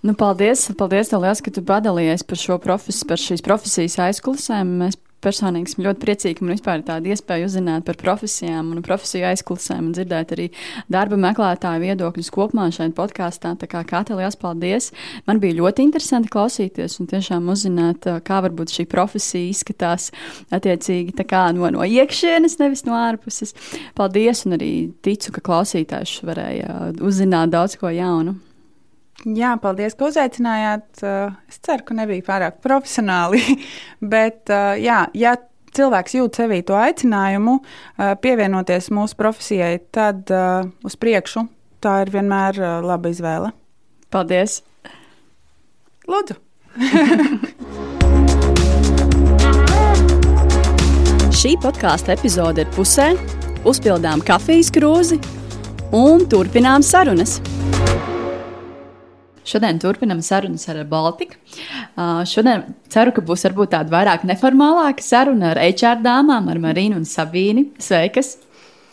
Nu, paldies, paldies tev, liels, ka tu padalījies par šo profesiju, par šīs profesijas aizkulisēm. Mēs personīgi esmu ļoti priecīga, ka man vispār ir tāda iespēja uzzināt par profesijām un profesiju aizkulisēm un dzirdēt arī darba meklētāju viedokļus kopumā šeit podkāstā. Tā kā Kate, liels paldies! Man bija ļoti interesanti klausīties un tiešām uzzināt, kā varbūt šī profesija izskatās attiecīgi no, no iekšienes, nevis no ārpuses. Paldies! Un arī ticu, ka klausītājs varēja uzzināt daudz ko jaunu. Jā, paldies, ka uzaicinājāt. Es ceru, ka nebija pārāk profesionāli. Bet, jā, ja cilvēks jūt sevī to aicinājumu pievienoties mūsu profesijai, tad uz priekšu tā ir vienmēr laba izvēle. Paldies! Lūdzu! Šī podkāstu epizode ir pusē, uzpildām kafijas krūzi un turpinām sarunas. Šodien turpinām sarunas ar Baltiku. Uh, šodien ceru, ka būs varbūt tāda vairāk neformālāka saruna ar HR dāmām, ar Marīnu un Sabīni. Sveikas!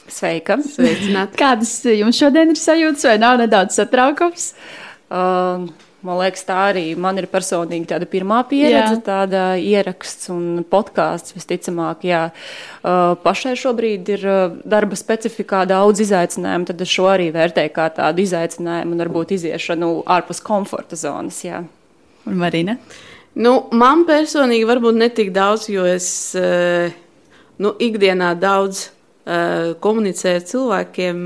Sveika! Sveicināti! Kādas jums šodien ir sajūtas, vai nav nedaudz satraukums? Uh, Man liekas, tā arī man ir personīgi tāda pirmā pieredze, jā. tāda ieraksts un podkāsts. Visticamāk, jā. Uh, pašai šobrīd ir uh, darba specifikā daudz izaicinājumu, tad es šo arī vērtēju kā tādu izaicinājumu un varbūt iziešanu ārpus komforta zonas. Jā. Un Marina? Nu, man personīgi varbūt netik daudz, jo es uh, nu, ikdienā daudz komunicēju ar cilvēkiem,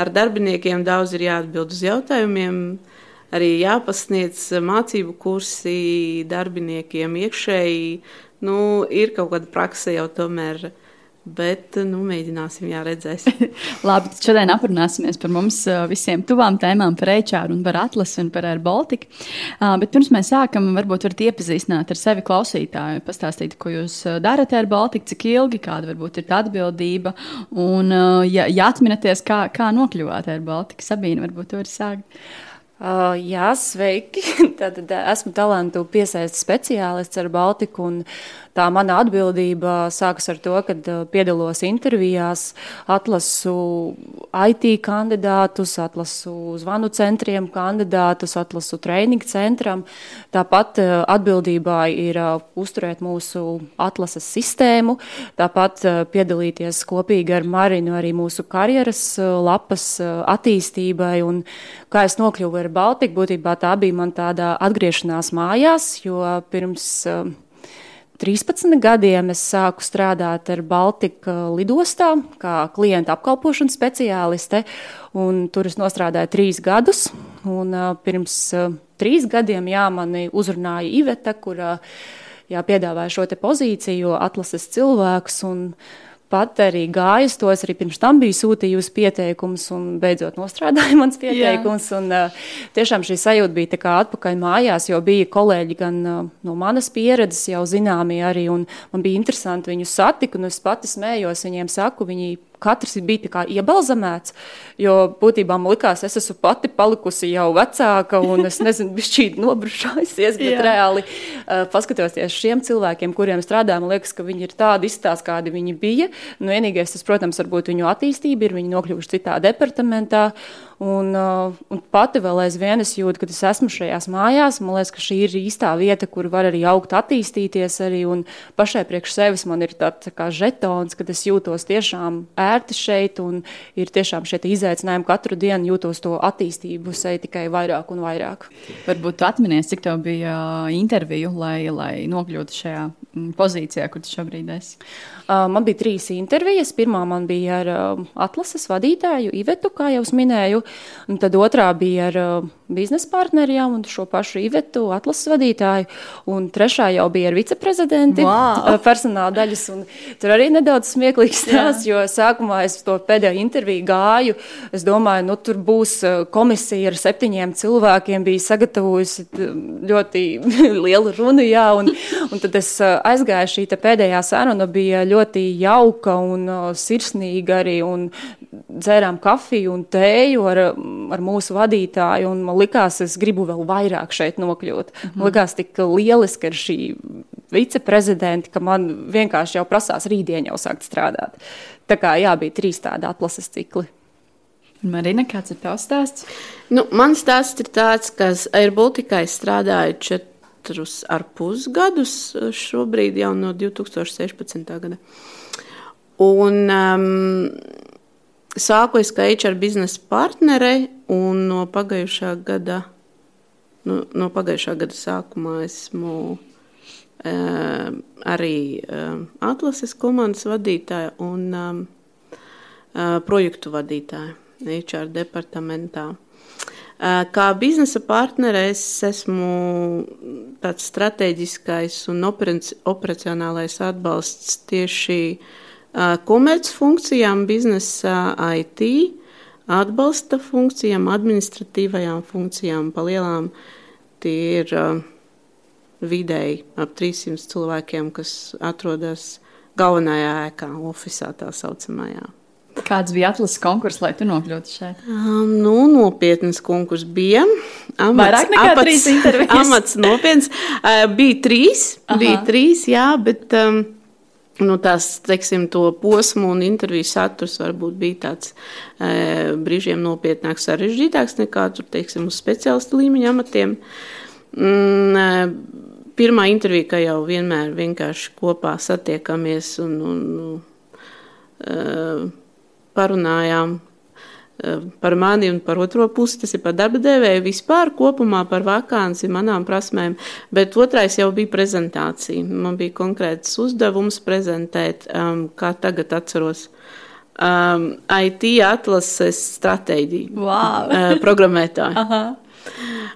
ar darbiniekiem, daudz ir jāatbild uz jautājumiem arī jāpasniedz mācību kursi darbiniekiem iekšēji. Nu, ir kaut kāda praksa jau tomēr. Bet, nu, mēģināsim, jā, redzēsim. Labi, šodien aprunāsimies par mums visiem tuvām tēmām, par HR par atlasi un par Air Baltica. Uh, bet pirms mēs sākam, varbūt varat iepazīstināt ar sevi klausītāju, pastāstīt, ko jūs darat Air Baltica, cik ilgi, kāda varbūt ir tā atbildība. Un, uh, ja, ja atminaties, kā, kā nokļuvāt Air Baltica, Sabīna, varbūt to var sākt. Uh, jā, sveiki. Tad esmu talantu piesaistes speciālists ar Baltiku. Tā mana atbildība sākas ar to, ka piedalos intervijās, atlasu IT kandidātus, atlasu zvanu centriem kandidātus, atlasu treniņu centram. Tāpat atbildībā ir uzturēt mūsu atlases sistēmu, tāpat piedalīties kopīgi ar Marinu arī mūsu karjeras lapas attīstībai. Un kā es nokļuvu ar Baltiku, būtībā tā bija man tāda atgriešanās mājās, jo pirms 13 gadiem es sāku strādāt ar Baltika lidostā, kā klienta apkalpošanas speciāliste. Tur es strādāju trīs gadus. Un, uh, pirms uh, trīs gadiem jā, mani uzrunāja Iveta, kur jā, piedāvāja šo pozīciju, atlases cilvēks. Un, pat arī gāju uz tos, arī pirms tam biju sūtījusi pieteikumus, un beidzot nostrādāja mans pieteikums. Un, uh, tiešām šī sajūta bija kā atpakaļ mājās, jo bija kolēģi gan uh, no manas pieredzes jau zināmi arī, un man bija interesanti viņus satikt, un es pati smējos viņiem saku, viņi katrs bija iebalzamēts. Jo būtībā man likās, es esmu pati palikusi jau vecāka, un es nezinu, bišķīgi nobrušājusies. bet reāli uh, paskatoties šiem cilvēkiem, kuriem strādāju, man liekas, ka viņi ir tādi izstāsti, kādi viņi bija. Nu, vienīgais, tas, protams, varbūt viņu attīstība ir, viņi nokļuvuši citā departamentā. Un, uh, un pati vēl aizvien es jūtu, ka es esmu šajās mājās. Man liekas, ka šī ir īstā vieta, kur var arī augt, attīstīties. Arī, un pašai priekš sevis man ir tāds tā žetons, ka es jūtos tiešām ērti šeit un ir tiešām šie izaicinājumi. Katru dienu jūtos to attīstību sevi tikai vairāk un vairāk. Varbūt tu atminies, cik tev bija uh, interviju, lai, lai nokļūtu šajā mm, pozīcijā, kur tu šobrīd esi? Uh, man bija trīs intervijas. Pirmā man bija ar uh, atlases vadītāju Ivetu, kā jau minēju, un tad otrā bija ar uh, biznesa partneriem un šo pašu Ivetu, atlases vadītāju, un trešā jau bija ar viceprezidenti wow. personāla daļas. Tur arī nedaudz smieklīgs stāsts, jo sākumā es to pēdējo interviju gāju. Es domāju, nu tur būs komisija ar septiņiem cilvēkiem, bija sagatavojusi ļoti lielu runu, jā, un, un tad es aizgāju šī pēdējā saruna bija ļoti jauka un uh, sirsnīga arī. Un dzērām kafiju un tēju ar, ar mūsu vadītāju. Man liekas, es gribu vēl vairāk šeit nokļūt. Mm -hmm. Man liekas, tik lieliski ir šī viceprezidenta, ka man vienkārši jau prasās rītdien jau sākt strādāt. Tā kā jā, bija trīs tādi atlases cikli. Marina, kāds ir tavs stāsts? Nu, mans stāsts ir tāds, ka Airbaltikai strādāju čet, četrus ar pus gadus, eh, šobrīd jau no 2016. gada. Un um, sāku es kā HR biznesa partnere, un no pagājušā gada, no, no pagājušā gada sākumā esmu um, arī um, atlases komandas vadītāja un um, uh, projektu vadītāja HR departamentā. Kā biznesa partnere es esmu tāds strateģiskais un operacionālais atbalsts tieši komercfunkcijām, biznesa IT, atbalsta funkcijām, administratīvajām funkcijām, palielām. Tie ir vidēji ap 300 cilvēkiem, kas atrodas galvenajā ēkā, oficiālā tā saucamajā. Kāds bija atlases konkurss, lai tu nokļūtu šeit? Um, nu, nopietnas konkurss bija. Amats, Vairāk nekā apats, trīs intervijas. Amats nopietns. Uh, bija trīs, Aha. bija trīs, jā, bet um, nu, tās, teiksim, to posmu un interviju saturs varbūt bija tāds uh, brīžiem nopietnāks, sarežģītāks nekā tur, teiksim, uz speciālistu līmeņa amatiem. Mm, uh, pirmā intervija, ka jau vienmēr vienkārši kopā satiekamies un, un uh, parunājām uh, par mani un par otro pusi. Tas ir par darba devēju vispār kopumā par vakanci, manām prasmēm. Bet otrais jau bija prezentācija. Man bija konkrēts uzdevums prezentēt, um, kā tagad atceros. Um, IT atlases stratēģiju, wow. uh, programmētāju.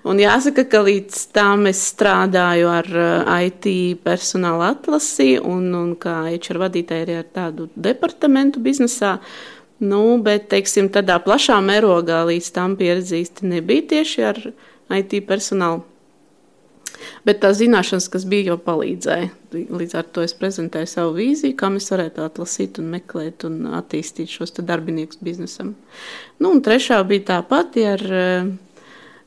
Un jāsaka, ka līdz tam es strādāju ar uh, IT personāla atlasi un, un kā HR vadītāja arī ar tādu departamentu biznesā. Nu, bet, teiksim, tādā plašā mērogā līdz tam pieredzi īsti nebija tieši ar IT personālu. Bet tās zināšanas, kas bija, jau palīdzēja. Līdz ar to es prezentēju savu vīziju, kā mēs varētu atlasīt, un meklēt un attīstīt šos darbiniekus biznesam. Nu, un trešā bija tā pati ar uh,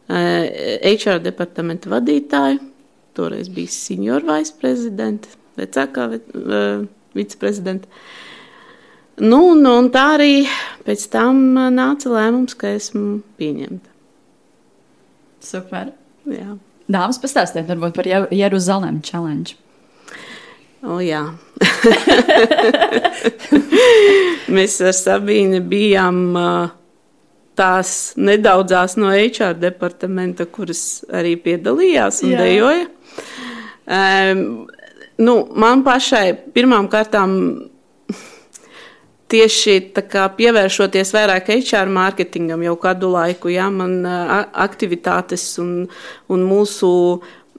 HR eh, departamenta vadītāju, toreiz bija senior viceprezidenta, vecākā uh, viceprezidenta. Nu, un, un tā arī pēc tam nāca lēmums, ka esmu pieņemta. Super. Jā. Dāmas, pastāstiet varbūt par Jeruzalem challenge. O, jā. Mēs ar Sabīnu bijām uh, tās nedaudzās no HR departamenta, kuras arī piedalījās un Jā. dejoja. Um, nu, man pašai pirmām kārtām tieši pievēršoties vairāk HR mārketingam jau kādu laiku, jā, man aktivitātes un, un mūsu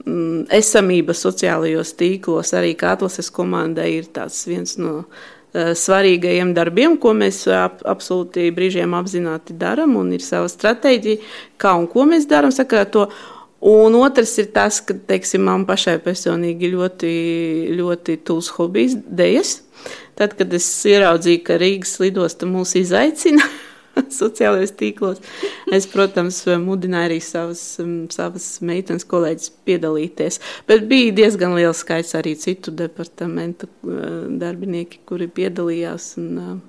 mm, esamība sociālajos tīklos arī kā atlases komandai ir tāds viens no Eh, svarīgajiem darbiem, ko mēs ap, absolūti brīžiem apzināti darām, un ir sava stratēģija, kā un ko mēs darām sakarā to. Un otrs ir tas, ka teiksim, man pašai personīgi ļoti, ļoti tūs hobijs, dēļas. Tad, kad es ieraudzīju, ka Rīgas lidosta mūs izaicina, sociālajos tīklos. Es, protams, mudināju arī savas, savas meitenes kolēģis piedalīties. Bet bija diezgan liels skaits arī citu departamentu darbinieki, kuri piedalījās. Un,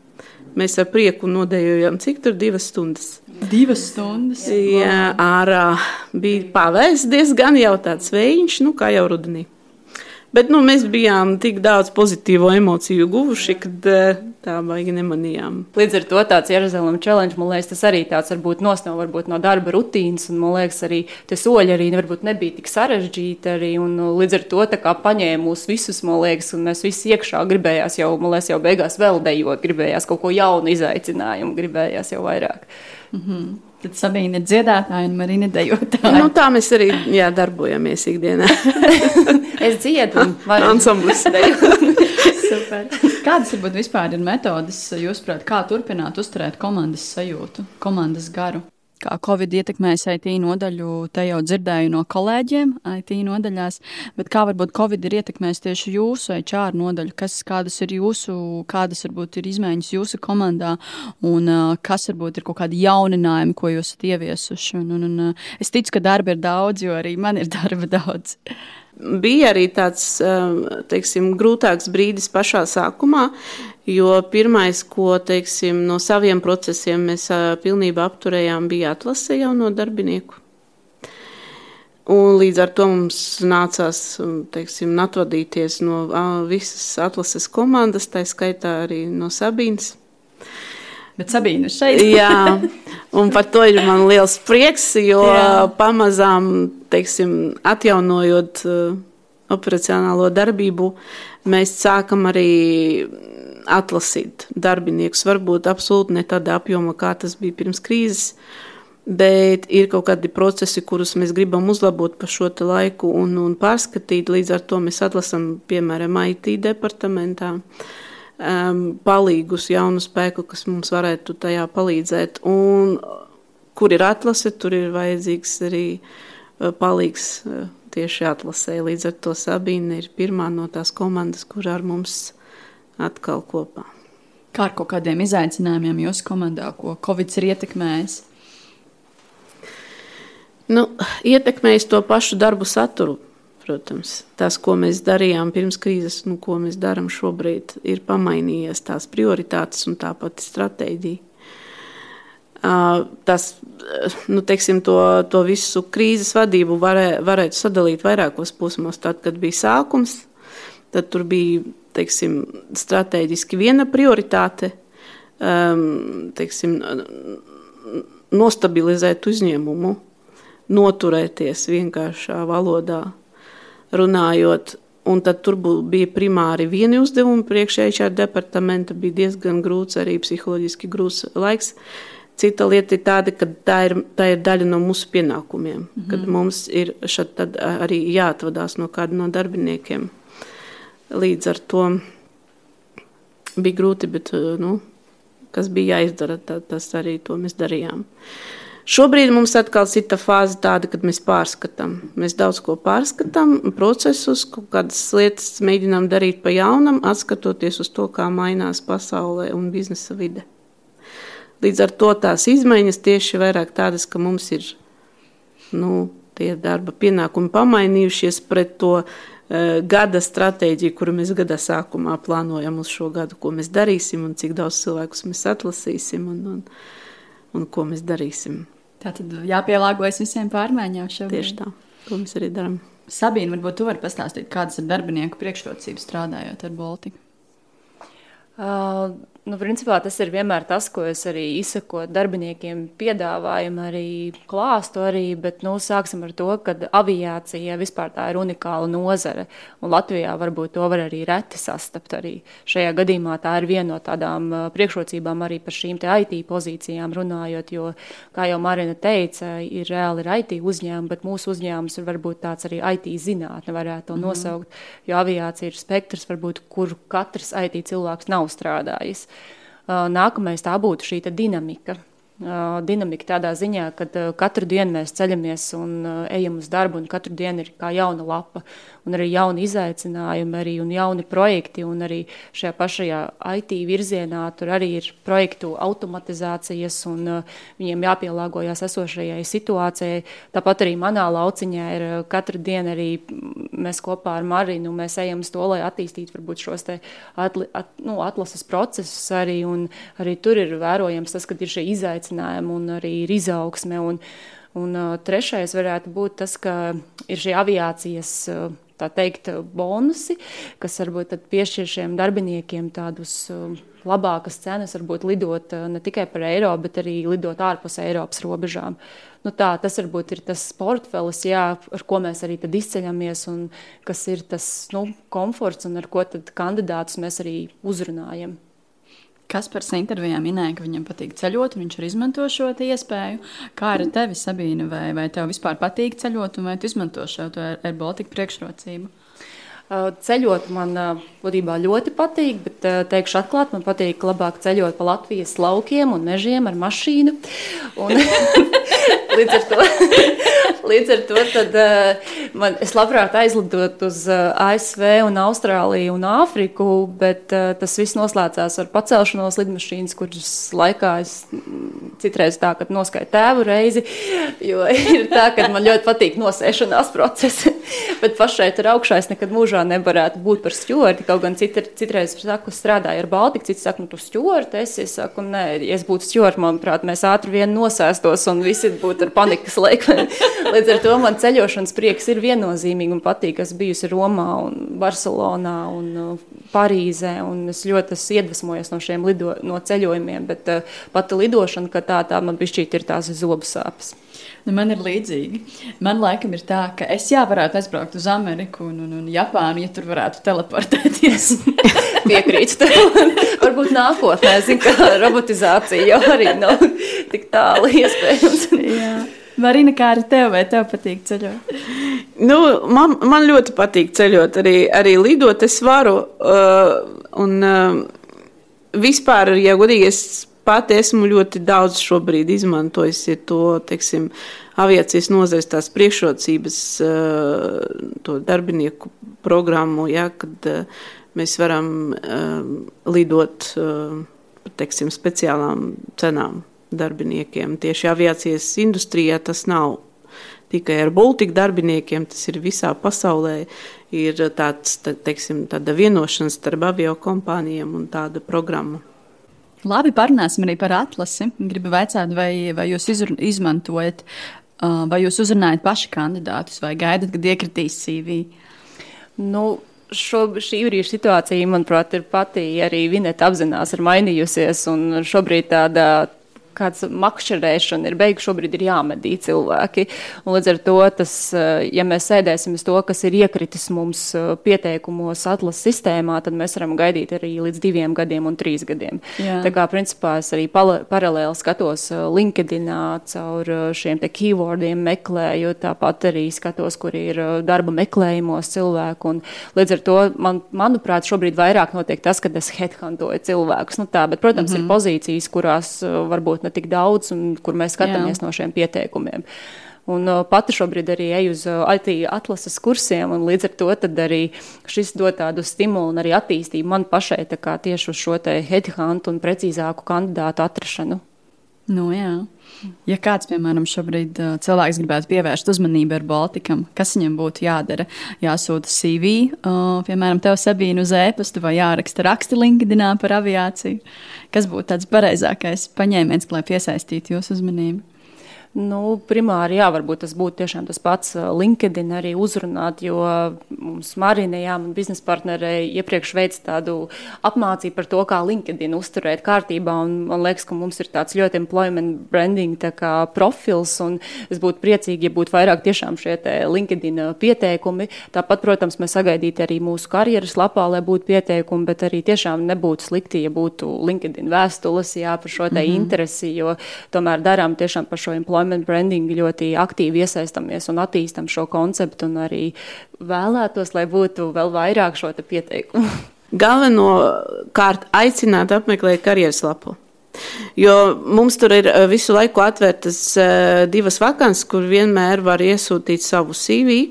mēs ar prieku nodējojām, cik tur divas stundas. Divas stundas. Jā, ārā bija pavēsts diezgan jau tāds vējiņš, nu kā jau rudenī. Bet nu, mēs bijām tik daudz pozitīvu emociju guvuši, kad eh, tā baigi nemanījām. Līdz ar to tāds Jeruzalemes challenge, man liekas, tas arī tāds varbūt nosnāv varbūt no darba rutīnas, un man liekas, arī tie soļi arī varbūt nebija tik sarežģīti arī, un nu, līdz ar to tā kā paņēma mūs visus, man liekas, un mēs visi iekšā gribējās jau, man liekas, jau beigās vēl dejot, gribējās kaut ko jaunu izaicinājumu, gribējās jau vairāk. Mm -hmm. Tad Sabīna ir dziedātāja un Marina dejotāja. Nu, tā mēs arī jā, darbojamies ikdienā. es dziedu un varu ansamblis. Super. Kādas varbūt vispār ir metodas, jūsuprāt, kā turpināt uzturēt komandas sajūtu, komandas garu? Kā Covid ietekmēs IT nodaļu, te jau dzirdēju no kolēģiem IT nodaļās, bet kā varbūt Covid ir ietekmējis tieši jūsu HR nodaļu, kas, kādas ir jūsu, kādas varbūt ir izmaiņas jūsu komandā un kas varbūt ir kaut kādi jauninājumi, ko jūs esat ieviesuši. Un, un, un, es ticu, ka darba ir daudz, jo arī man ir darba daudz. Bija arī tāds teiksim, grūtāks brīdis pašā sākumā, Jo pirmais, ko teiksim, no saviem procesiem mēs pilnībā apturējām, bija atlase jauno darbinieku. Un līdz ar to mums nācās teiksim, atvadīties no visas atlases komandas, tā skaitā arī no Sabīnas. Bet Sabīna ir šeit. Jā, un par to ir man liels prieks, jo Jā. pamazām teiksim, atjaunojot operacionālo darbību, mēs sākam arī atlasīt darbiniekus. Varbūt absolūti ne tādā apjomā, kā tas bija pirms krīzes, Bet ir kaut kādi procesi, kurus mēs gribam uzlabot pa šo laiku un, un pārskatīt. Līdz ar to mēs atlasām, piemēram, IT departamentā um, palīgus, jaunu spēku, kas mums varētu tajā palīdzēt. Un, kur ir atlase, tur ir vajadzīgs arī uh, palīgs uh, tieši atlasē. Līdz ar to Sabīne ir pirmā no tās komandas, kur ar mums atkal kopā. Kā ar kaut kādiem izaicinājumiem jūsu komandā, ko Covid ir ietekmējis? Nu, ietekmējis to pašu darbu saturu. Protams, tas, ko mēs darījām pirms krīzes, un ko mēs darām šobrīd, ir pamainījies tās prioritātes un tā pati stratēģija. Tas, nu, teiksim, to, to visu krīzes vadību varē, varētu sadalīt vairākos posmos. Tad, kad bija sākums, tad tur bija teiksim, strateģiski viena prioritāte, um, teiksim, nostabilizēt uzņēmumu noturēties vienkāršā valodā runājot. Un tad tur bija primāri vieni uzdevumi priekšējā departamenta, bija diezgan grūts, arī psiholoģiski grūts laiks. Cita lieta ir tāda, ka tā ir, tā ir daļa no mūsu pienākumiem, mm -hmm. kad mums ir arī jāatvadās no kāda no darbiniekiem. Līdz ar to bija grūti, bet nu, kas bija jāizdara, tā, tas arī to mēs darījām. Šobrīd mums atkal ir tā fāze, tāda, kad mēs pārskatām. Mēs daudz ko pārskatām, procesus, kādas lietas mēģinām darīt pa jaunam, atskatoties uz to, kā mainās pasaulē un biznesa vide. Līdz ar to tās izmaiņas tieši vairāk tādas, ka mums ir nu, tie darba pienākumi pamainījušies pret to gada stratēģiju, kuru mēs gada sākumā plānojam uz šo gadu, ko mēs darīsim un cik daudz cilvēkus mēs atlasīsim. Un, un, un ko mēs darīsim. Tā tad jāpielāgojas visiem pārmaiņām šobrīd. Tieši tā, to mēs arī darām. Sabīna, varbūt tu vari pastāstīt, kādas ir darbinieku priekšrocības strādājot ar Baltiku? Uh, Nu, principā tas ir vienmēr tas, ko es arī izsaku darbiniekiem, piedāvājam arī klāstu. Arī, bet nu, sāksim ar to, ka aviācija vispār tā ir unikāla nozare. Latvijā varbūt to var arī reti sastapt. Arī šajā gadījumā tā ir viena no tādām priekšrocībām arī par šīm IT pozīcijām runājot. Jo, kā jau Marina teica, ir reāli ir IT uzņēmumi, bet mūsu uzņēmums ir varbūt tāds arī IT zinātne, varētu to mm -hmm. nosaukt. Jo aviācija ir spektrs, varbūt, kur katrs IT cilvēks nav strādājis. Nākamais tā būtu šī dinamika. Dinamika tādā ziņā, ka katru dienu mēs ceļamies un ejam uz darbu, un katru dienu ir kā jauna lapa, un arī jauni izaicinājumi, arī un jauni projekti, un arī šajā pašajā IT virzienā tur arī ir projektu automatizācijas, un viņiem jāpielāgojas esošajai situācijai. Tāpat arī manā lauciņā ir katru dienu arī mēs kopā ar Marinu, ejam uz to, lai attīstītu varbūt šos atli, at, nu, atlases procesus arī, arī tur ir vērojams tas, ka ir šie izaicinājumi un arī ir izaugsme. Un, un uh, trešais varētu būt tas, ka ir šī aviācijas. Uh, tā teikt, bonusi, kas varbūt piešķir šiem darbiniekiem tādus uh, labākas cenas, varbūt lidot ne tikai par eiro, bet arī lidot ārpus Eiropas robežām. Nu tā, tas varbūt ir tas portfelis, jā, ar ko mēs arī izceļamies, un kas ir tas nu, komforts, un ar ko kandidātus mēs arī uzrunājam. Kaspars intervijā minēja, ka viņam patīk ceļot, un viņš arī izmanto šo iespēju. Kā ar tevi, Sabīne, vai, vai tev vispār patīk ceļot, un vai tu izmanto šo Air Baltica priekšrocību? Ceļot man būtībā ļoti patīk, bet teikšu atklāti, man patīk labāk ceļot pa Latvijas laukiem un mežiem ar mašīnu. Un, līdz ar to, līdz ar to tad, man, es labprāt aizlidot uz ASV, un Austrāliju un Āfriku, bet tas viss noslēdzās ar pacelšanos lidmašīnas, kuras laikā es mm, citreiz tā, kad noskaitu tēvu reizi, jo ir tā, ka man ļoti patīk nosēšanās procesi, bet pašai tur augšā es nekad mūžā nevarētu būt par stjorti, kaut gan citr, citreiz saku, strādāju ar Baltiku, cits saka, nu tu stjorti esi, es saku, nē, ja es būtu stjorti, manuprāt, mēs ātri vien nosēstos un visi būtu ar panikas laiku. Līdz ar to man ceļošanas prieks ir viennozīmīgi un patīk. Es bijusi Romā un Barcelonā un uh, Parīzē, un es ļoti esmu iedvesmojies no šiem lido, no ceļojumiem, bet uh, pati lidošana, ka tā, tā man bišķīt ir tās zobu sāpes. Nu, man ir līdzīgi. Man laikam ir tā, ka es jā, varētu aizbraukt uz Ameriku un, un, un Japānu, ja tur varētu teleportēties. Piekrītu tev. Varbūt nākotnē, zin, ka robotizācija jau arī nav tik tālu iespējams. jā. Marina, kā ar tevi, vai tev patīk ceļot? Nu, man, man ļoti patīk ceļot, arī, arī lidot. Es varu, uh, un uh, vispār, ja godīgi, es pati esmu ļoti daudz šobrīd izmantojis ja to, teiksim, aviācijas nozares tās priekšrocības, uh, to darbinieku programmu, ja, kad uh, mēs varam uh, lidot, teiksim, speciālām cenām darbiniekiem. Tieši aviācijas industrijā tas nav tikai ar Baltiku darbiniekiem, tas ir visā pasaulē. Ir tāds, tā, teiksim, tāda vienošanās starp avio kompānijām un tāda programma. Labi, parunāsim arī par atlasi. Gribu jautāt, vai, vai jūs izmantojat, vai jūs uzrunājat paši kandidātus, vai gaidat, kad iekritīs CV? Nu, šo, šī brīža situācija, manuprāt, ir pati arī Vineta apzinās, ir mainījusies. Šobrīd tāda kāds makšķerēšana ir beigusi, šobrīd ir jāmedī cilvēki. Un līdz ar to, tas, eh, ja mēs sēdēsim uz to, kas ir iekritis mums eh, pieteikumos atlases sistēmā, tad mēs varam gaidīt arī līdz diviem gadiem un trīs gadiem. Jā. Tā kā, principā, es arī paralēli skatos eh, LinkedInā caur šiem te keywordiem meklēju, tāpat arī skatos, kur ir darba meklējumos cilvēku. Un līdz ar to, man, manuprāt, šobrīd vairāk notiek tas, kad es headhuntoju cilvēkus. Nu tā, bet, protams, mm -hmm. ir mhm. pozīcijas, kurās varbūt varbūt ne tik daudz, un kur mēs skatāmies Jā. no šiem pieteikumiem. Un uh, pati šobrīd arī eju uz uh, IT atlases kursiem, un līdz ar to arī šis dod tādu stimulu un arī attīstību man pašai tieši uz šo headhunt un precīzāku kandidātu atrašanu. Nu, jā. Ja kāds, piemēram, šobrīd cilvēks gribētu pievērst uzmanību ar Baltikam, kas viņam būtu jādara? Jāsūta CV, piemēram, tev Sabīna uz e-pastu vai jāraksta raksti LinkedInā par aviāciju. Kas būtu tāds pareizākais paņēmiens, lai piesaistītu jūsu uzmanību? Nu, primāri, jā, varbūt tas būtu tiešām tas pats LinkedIn arī uzrunāt, jo mums Marina, jā, man biznesa partnerei iepriekš veic tādu apmācību par to, kā LinkedIn uzturēt kārtībā, un man liekas, ka mums ir tāds ļoti employment branding tā kā profils, un es būtu priecīgi, ja būtu vairāk tiešām šie LinkedIn pieteikumi. Tāpat, protams, mēs sagaidītu arī mūsu karjeras lapā, lai būtu pieteikumi, bet arī tiešām nebūtu slikti, ja būtu LinkedIn vēstules, jā, par šo te mm -hmm. interesi, jo tomēr darām tiešām par šo employment employment branding ļoti aktīvi iesaistamies un attīstam šo konceptu un arī vēlētos, lai būtu vēl vairāk šo pieteikumu. Galvenokārt aicināt apmeklēt karjeras lapu. Jo mums tur ir eh, visu laiku atvērtas eh, divas vakances, kur vienmēr var iesūtīt savu CV,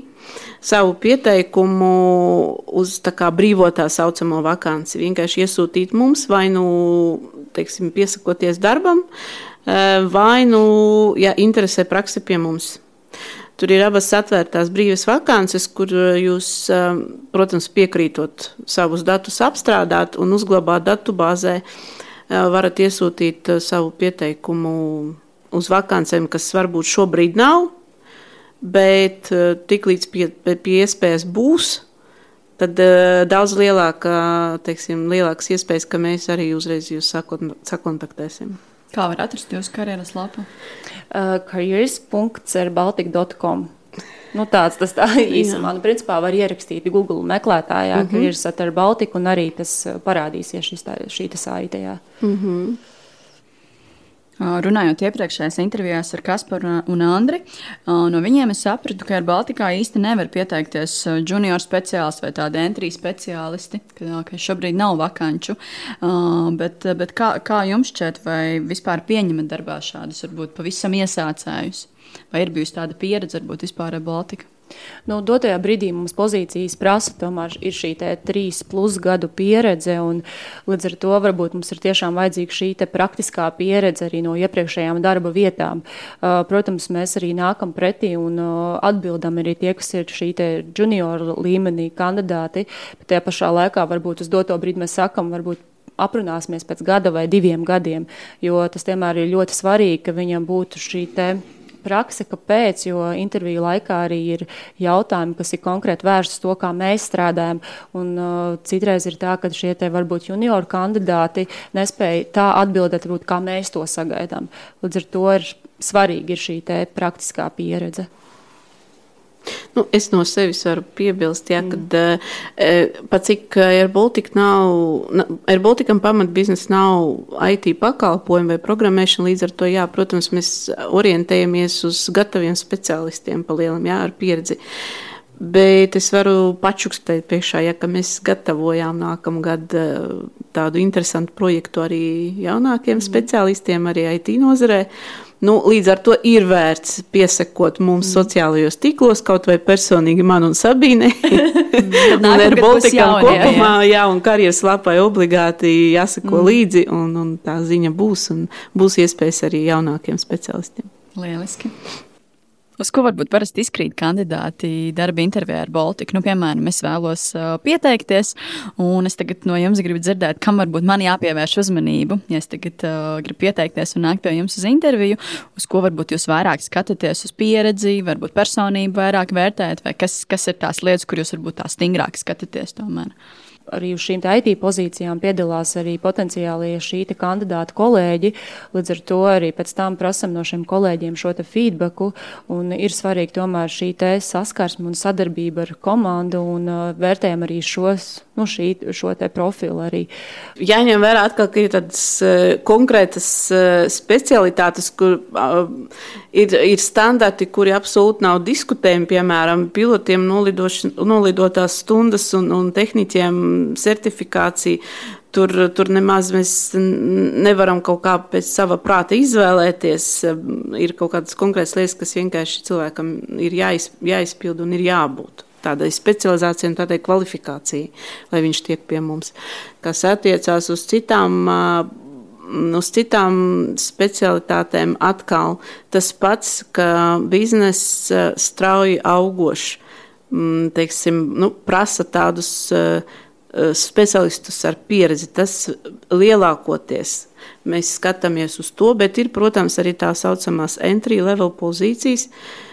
savu pieteikumu uz kā brīvo tā saucamo vakanci. Vienkārši iesūtīt mums vai nu, teiksim, piesakoties darbam, vai nu, ja interesē praksa pie mums. Tur ir abas atvērtās brīvas vakances, kur eh, jūs, eh, protams, piekrītot savus datus apstrādāt un uzglabāt datubāzē, varat iesūtīt savu pieteikumu uz vakancēm, kas varbūt šobrīd nav, bet tiklīdz pie, pie iespējas būs, tad daudz lielāka, teiksim, lielākas iespējas, ka mēs arī uzreiz jūs sakontaktēsim. Kā var atrast jūsu karjeras lapu? Uh, karjeras.cerbaltika.com Nu, tāds tas tā īsumā. Nu, principā var ierakstīt Google meklētājā, mm -hmm. ka ir Satura Baltika, un arī tas uh, parādīsies šis, tā, šī saitē. Mm -hmm. Runājot iepriekšējās intervijās ar Kasparu un Andri, no viņiem es sapratu, ka ar Baltikā īsti nevar pieteikties junior speciālisti vai tādi entry speciālisti, ka, ka šobrīd nav vakanču. Bet, bet kā, kā jums šķiet, vai vispār pieņemat darbā šādus, varbūt pavisam iesācējus? Vai ir bijusi tāda pieredze, varbūt vispār ar Baltiku? Nu, dotajā brīdī mums pozīcijas prasa, tomēr ir šī trīs plus gadu pieredze, un līdz ar to varbūt mums ir tiešām vajadzīga šī praktiskā pieredze arī no iepriekšējām darba vietām. Uh, protams, mēs arī nākam pretī un uh, atbildam arī tie, kas ir šī junior līmenī kandidāti, bet tajā pašā laikā varbūt uz doto brīdi mēs sakam, varbūt aprunāsimies pēc gada vai diviem gadiem, jo tas vienmēr ir ļoti svarīgi, ka viņam būtu šī te prakse, kāpēc, jo interviju laikā arī ir jautājumi, kas ir konkrēti vērsti uz to, kā mēs strādājam. Un, uh, citreiz ir tā, ka šie te varbūt junioru kandidāti nespēja tā atbildēt, varbūt, kā mēs to sagaidām. Līdz ar to ir svarīga ir šī praktiskā pieredze. Nu, es no sevis varu piebilst, ja, mm. ka uh, pat cik AirBaltic nav, AirBalticam pamatbiznesa nav IT pakalpojumi vai programmēšana, līdz ar to, jā, protams, mēs orientējamies uz gataviem speciālistiem pa lielam, jā, ar pieredzi. Bet es varu pačukstēt priekšā, ja mēs gatavojām nākamgad tādu interesantu projektu arī jaunākiem mm. speciālistiem, arī IT nozarē. Nu, līdz ar to ir vērts piesakot mums mm. sociālajos tīklos, kaut vai personīgi man un Sabīne. un ar Baltikam kopumā, jā. jā, un karjeras lapai obligāti jāsako mm. līdzi, un, un tā ziņa būs, un būs iespējas arī jaunākiem specialistiem. Lieliski. Uz ko varbūt parasti izkrīt kandidāti darba intervijā ar Baltiku? Nu, piemēram, es vēlos uh, pieteikties, un es tagad no jums gribu dzirdēt, kam varbūt man jāpievērš uzmanību. Ja es tagad uh, gribu pieteikties un nākt pie jums uz interviju, uz ko varbūt jūs vairāk skatāties, uz pieredzi, varbūt personību vairāk vērtējat, vai kas, kas ir tās lietas, kur jūs varbūt tā stingrāk skatāties tomēr arī uz šīm IT pozīcijām piedalās arī potenciālie šī kandidāta kolēģi. Līdz ar to arī pēc tam prasam no šiem kolēģiem šo feedbacku. Ir svarīgi tomēr šī saskarsme un sadarbība ar komandu un uh, vērtējam arī šos, nu, šī, šo profilu. Arī. Jāņem vērā, atkal, ka ir tādas uh, konkrētas uh, specialitātes, kur uh, ir, ir standarti, kuri absolūti nav diskutējami. Piemēram, pilotiem nolidotās stundas un, un tehniķiem certifikācija. Tur, tur nemaz mēs nevaram kaut kā pēc sava prāta izvēlēties. Ir kaut kādas konkrētas lietas, kas vienkārši cilvēkam ir jāiz, jāizpild un ir jābūt tādai specializācijai un tādai kvalifikācijai, lai viņš tiek pie mums. Kas attiecās uz citām, uz citām specialitātēm, atkal tas pats, ka biznesa strauji augošs, teiksim, nu, prasa tādus speciālistus ar pieredzi. Tas lielākoties mēs skatāmies uz to, bet ir, protams, arī tā saucamās entry level pozīcijas, eh,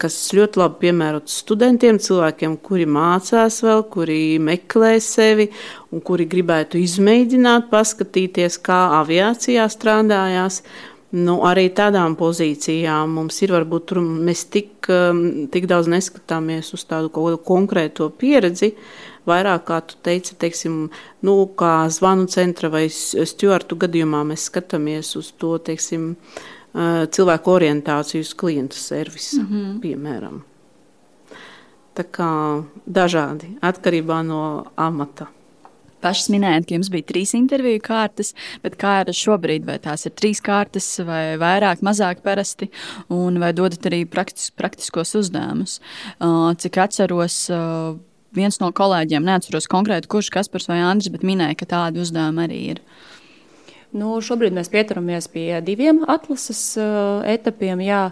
kas ļoti labi piemērotas studentiem, cilvēkiem, kuri mācās vēl, kuri meklē sevi un kuri gribētu izmēģināt, paskatīties, kā aviācijā strādājās. Nu, arī tādām pozīcijām mums ir varbūt tur mēs tik, eh, tik daudz neskatāmies uz tādu konkrēto pieredzi, vairāk, kā tu teici, teiksim, nu, kā zvanu centra vai stjuartu gadījumā mēs skatāmies uz to, teiksim, cilvēku orientāciju uz klientu servisu, mm -hmm. piemēram. Tā kā dažādi, atkarībā no amata. Pašas minējāt, ka jums bija trīs interviju kārtas, bet kā ir šobrīd? Vai tās ir trīs kārtas, vai vairāk, mazāk parasti, un vai dodat arī praktis, praktiskos uzdevumus? Uh, cik atceros, uh, viens no kolēģiem, neatceros konkrēti, kurš Kaspars vai Andris, bet minēja, ka tādi uzdevumi arī ir. Nu, šobrīd mēs pieturamies pie diviem atlases uh, etapiem. Jā,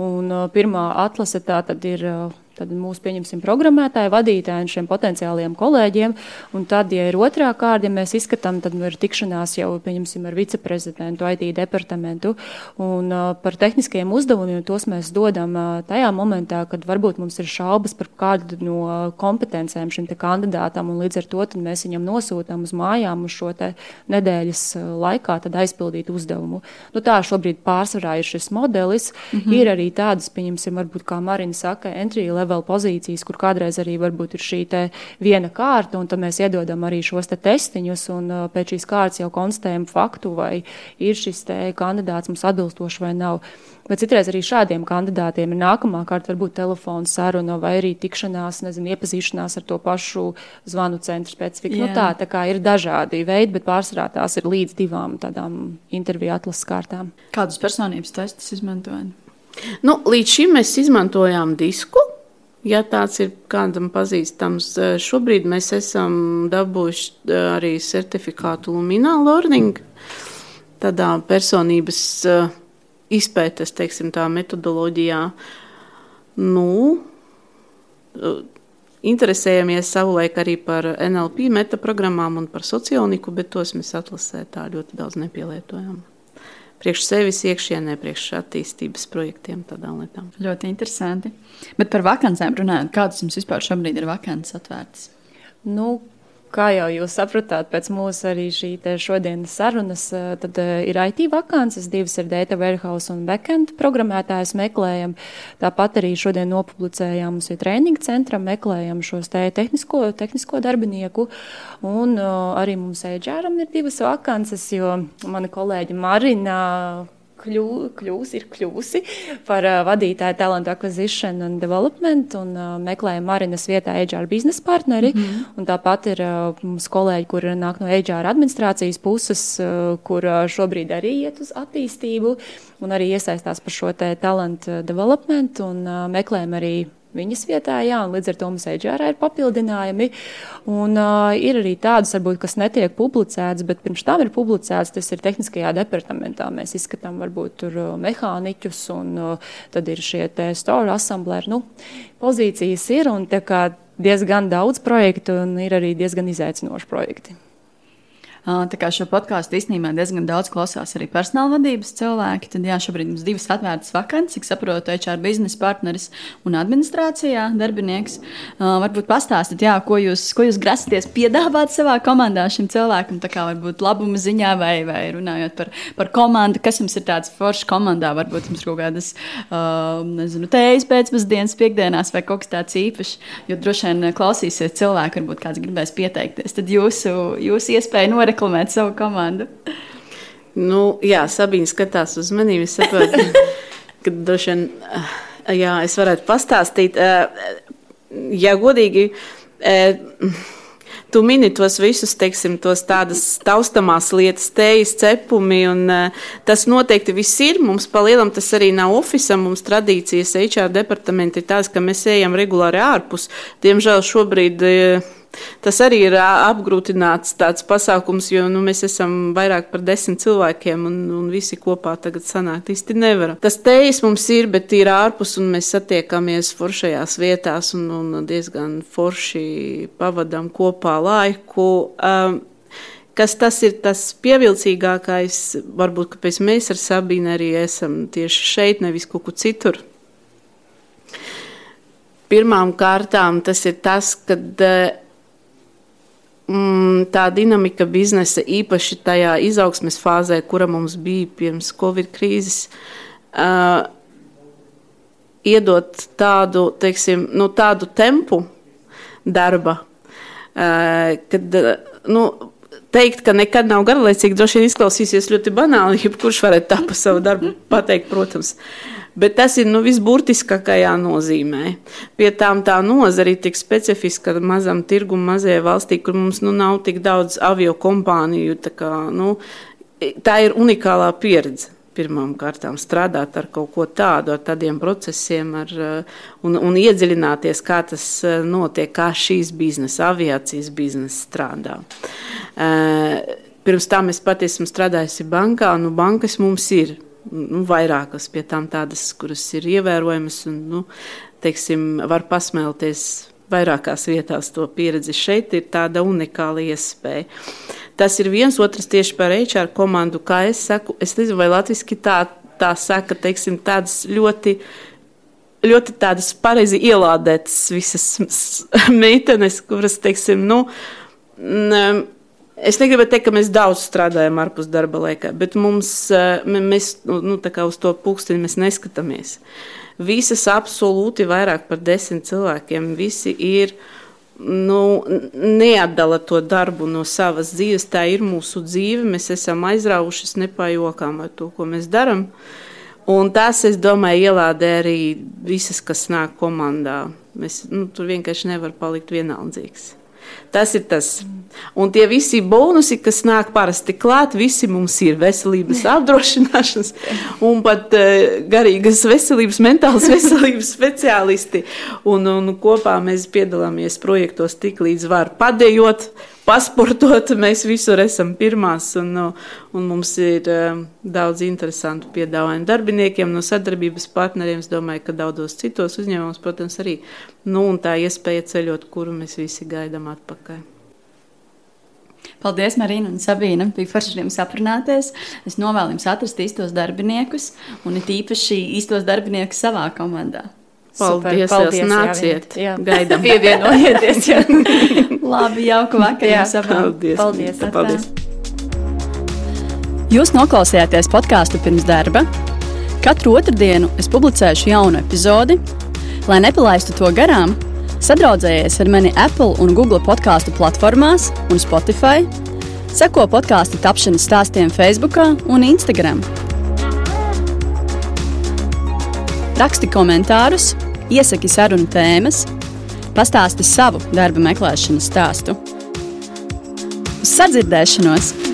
un, uh, pirmā atlase tā tad ir. Tad mūsu pieņemsim programmētāju, vadītāju un šiem potenciāliem kolēģiem. Un tad, ja ir otrā kārta, ja mēs izskatām, tad ir tikšanās jau ar viceprezidentu, IT departamentu. Un uh, par tehniskajiem uzdevumiem tos mēs dodam uh, tajā momentā, kad varbūt mums ir šaubas par kādu no kompetencēm šim kandidātam, un līdz ar to mēs viņam nosūtām uz mājām uz šo nedēļas laikā aizpildīt uzdevumu. Nu, tā šobrīd pārsvarā ir šis modelis. Mm -hmm. Ir arī tādas, pieņemsim, varbūt, kā Marina saka, entry level level pozīcijas, kur kādreiz arī varbūt ir šī viena kārta, un tad mēs iedodam arī šos te testiņus, un pēc šīs kārtas jau konstatējam faktu, vai ir šis kandidāts mums atbilstošs vai nav. Bet citreiz arī šādiem kandidātiem ir nākamā kārta, varbūt telefona saruna vai arī tikšanās, nezinu, iepazīšanās ar to pašu zvanu centru specifiku. Nu, tā, tā kā ir dažādi veidi, bet pārsvarā tās ir līdz divām tādām interviju atlases kārtām. Kādus personības testus izmantojat? Nu, līdz šim mēs izmantojām disku, Ja tāds ir kādam pazīstams, eh, šobrīd mēs esam dabūjuši eh, arī certifikātu Lumina Learning, tādā personības eh, izpētes, teiksim, tā metodoloģijā. Nu, interesējamies savulaik arī par NLP metaprogrammām un par sociālniku, bet tos mēs atlasē tā ļoti daudz nepielietojam priekš sevis iekšienē, priekš attīstības projektiem, tādām lietām. Ļoti interesanti. Bet par vakancēm runājot, kādas jums vispār šobrīd ir vakances atvērtas? Nu, kā jau jūs sapratāt, pēc mūsu arī šī šodienas sarunas, tad ir IT vakances, divas ir Data Warehouse un Backend programmētājs meklējam. Tāpat arī šodien nopublicējām mums ir treniņu centram, meklējam šos te tehnisko, tehnisko darbinieku. Un arī mums Eģēram ir divas vakances, jo mana kolēģi Marina kļū, kļūs, ir kļūsi par uh, vadītāju talantu acquisition and development un uh, meklējam Marinas vietā HR biznesa partneri. Mm -hmm. Un tāpat ir uh, mums kolēģi, kur nāk no HR administrācijas puses, uh, kur uh, šobrīd arī iet uz attīstību un arī iesaistās par šo te talantu development un uh, meklējam arī viņas vietā, jā, un līdz ar to mums EGR ir papildinājumi. Un uh, ir arī tādas, varbūt, kas netiek publicētas, bet pirms tam ir publicētas, tas ir tehniskajā departamentā. Mēs izskatām varbūt tur mehāniķus, un uh, tad ir šie te store asamblēri. Nu, pozīcijas ir, un tā kā diezgan daudz projektu, un ir arī diezgan izaicinoši projekti. Tā kā šo podkāstu īstenībā diezgan daudz klausās arī personāla vadības cilvēki, tad jā, šobrīd mums divas atvērtas vakances, cik saprotu, HR biznesa partneris un administrācijā darbinieks. Varbūt pastāstīt, jā, ko jūs, ko jūs grasaties piedāvāt savā komandā šim cilvēkam, tā kā varbūt labuma ziņā vai, vai runājot par, par komandu, kas jums ir tāds foršs komandā, varbūt jums ir kaut kādas, nezinu, tējas pēcpusdienas, piekdienās vai kaut kas tāds īpašs, jo droši vien klausīsies cilvēki, varbūt kāds gribēs pieteikties. Tad jūsu, jūsu iespēja noreklamēt reklamēt savu komandu? Nu, jā, Sabīna skatās uz maniem. Es saprotu, ka droši vien jā, es varētu pastāstīt. Ja godīgi, tu mini tos visus, teiksim, tos tādas taustamās lietas, tējas, cepumi, un tas noteikti viss ir. Mums pa lielam tas arī nav oficiāls, mums tradīcijas HR departamenti ir tādas, ka mēs ejam regulāri ārpus. Diemžēl šobrīd Tas arī ir apgrūtināts tāds pasākums, jo nu, mēs esam vairāk par desmit cilvēkiem un, un visi kopā tagad sanākt īsti nevaram. Tas tejas mums ir, bet ir ārpus un mēs satiekamies foršajās vietās un, un diezgan forši pavadam kopā laiku. Um, kas tas ir tas pievilcīgākais, varbūt, kāpēc mēs ar Sabīnu arī esam tieši šeit, nevis kaut kur citur. Pirmām kārtām tas ir tas, ka mm, tā dinamika biznesa, īpaši tajā izaugsmes fāzē, kura mums bija pirms Covid krīzes, uh, iedot tādu, teiksim, nu, tādu tempu darba, uh, kad nu, teikt, ka nekad nav garlaicīgi, droši vien izklausīsies ļoti banāli, jebkurš varētu tā pa savu darbu pateikt, protams. Uh, Bet tas ir nu, visburtiskākajā nozīmē. Pie tām tā nozara ir tik specifiska mazam tirgum, mazajā valstī, kur mums nu, nav tik daudz avio kompāniju. Tā, kā, nu, tā ir unikālā pieredze pirmām kārtām strādāt ar kaut ko tādu, ar tādiem procesiem, ar, un, un iedziļināties, kā tas notiek, kā šīs biznesa, aviācijas biznesa strādā. Pirms tam es pati esmu strādājusi bankā, nu, bankas mums ir nu, vairākas pie tām tādas, kuras ir ievērojamas un, nu, teiksim, var pasmelties vairākās vietās to pieredzi. Šeit ir tāda unikāla iespēja. Tas ir viens otrs tieši par HR komandu, kā es saku. Es nezinu, vai latviski tā, tā saka, teiksim, tādas ļoti ļoti tādas pareizi ielādētas visas meitenes, kuras, teiksim, nu, Es negribu teikt, ka mēs daudz strādājam ārpus darba laika, bet mums, eh, mēs nu, nu uz to pulksteni neskatāmies. Visas absolūti vairāk par desmit cilvēkiem. Visi ir nu, neatdala to darbu no savas dzīves. Tā ir mūsu dzīve. Mēs esam aizraujušies, nepajokām ar to, ko mēs darām. Un tas, es domāju, ielādē arī visas, kas nāk komandā. Mēs, nu, tur vienkārši nevar palikt vienaldzīgs. Tas ir tas. Un tie visi bonusi, kas nāk parasti klāt, visi mums ir veselības apdrošināšanas un pat uh, garīgas veselības, mentālas veselības speciālisti. Un, un kopā mēs piedalāmies projektos tik līdz var padējot pasportot. Mēs visur esam pirmās, un, un mums ir um, daudz interesantu piedāvājumu darbiniekiem, no sadarbības partneriem. Es domāju, ka daudzos citos uzņēmumos, protams, arī nu, tā iespēja ceļot, kuru mēs visi gaidām atpakaļ. Paldies, Marina un Sabīna. Bija forši ar jums aprunāties. Es novēlu jums atrast īstos darbiniekus un it īpaši īstos darbiniekus savā komandā. Paldies, paldies nāciet. Jā, gaidām. Pievienojieties. Jā. Labi, jauka vakar Jā. Paldies. Paldies. paldies. Jūs noklausījāties podkāstu pirms darba. Katru otrdienu es publicēšu jaunu epizodi. Lai nepalaistu to garām, sadraudzējies ar mani Apple un Google podkāstu platformās un Spotify. Seko podkāstu tapšanas stāstiem Facebook un Instagram. Raksti komentārus, iesaki sarunu tēmas, pastāsti savu darba meklēšanas stāstu. Uz sadzirdēšanos!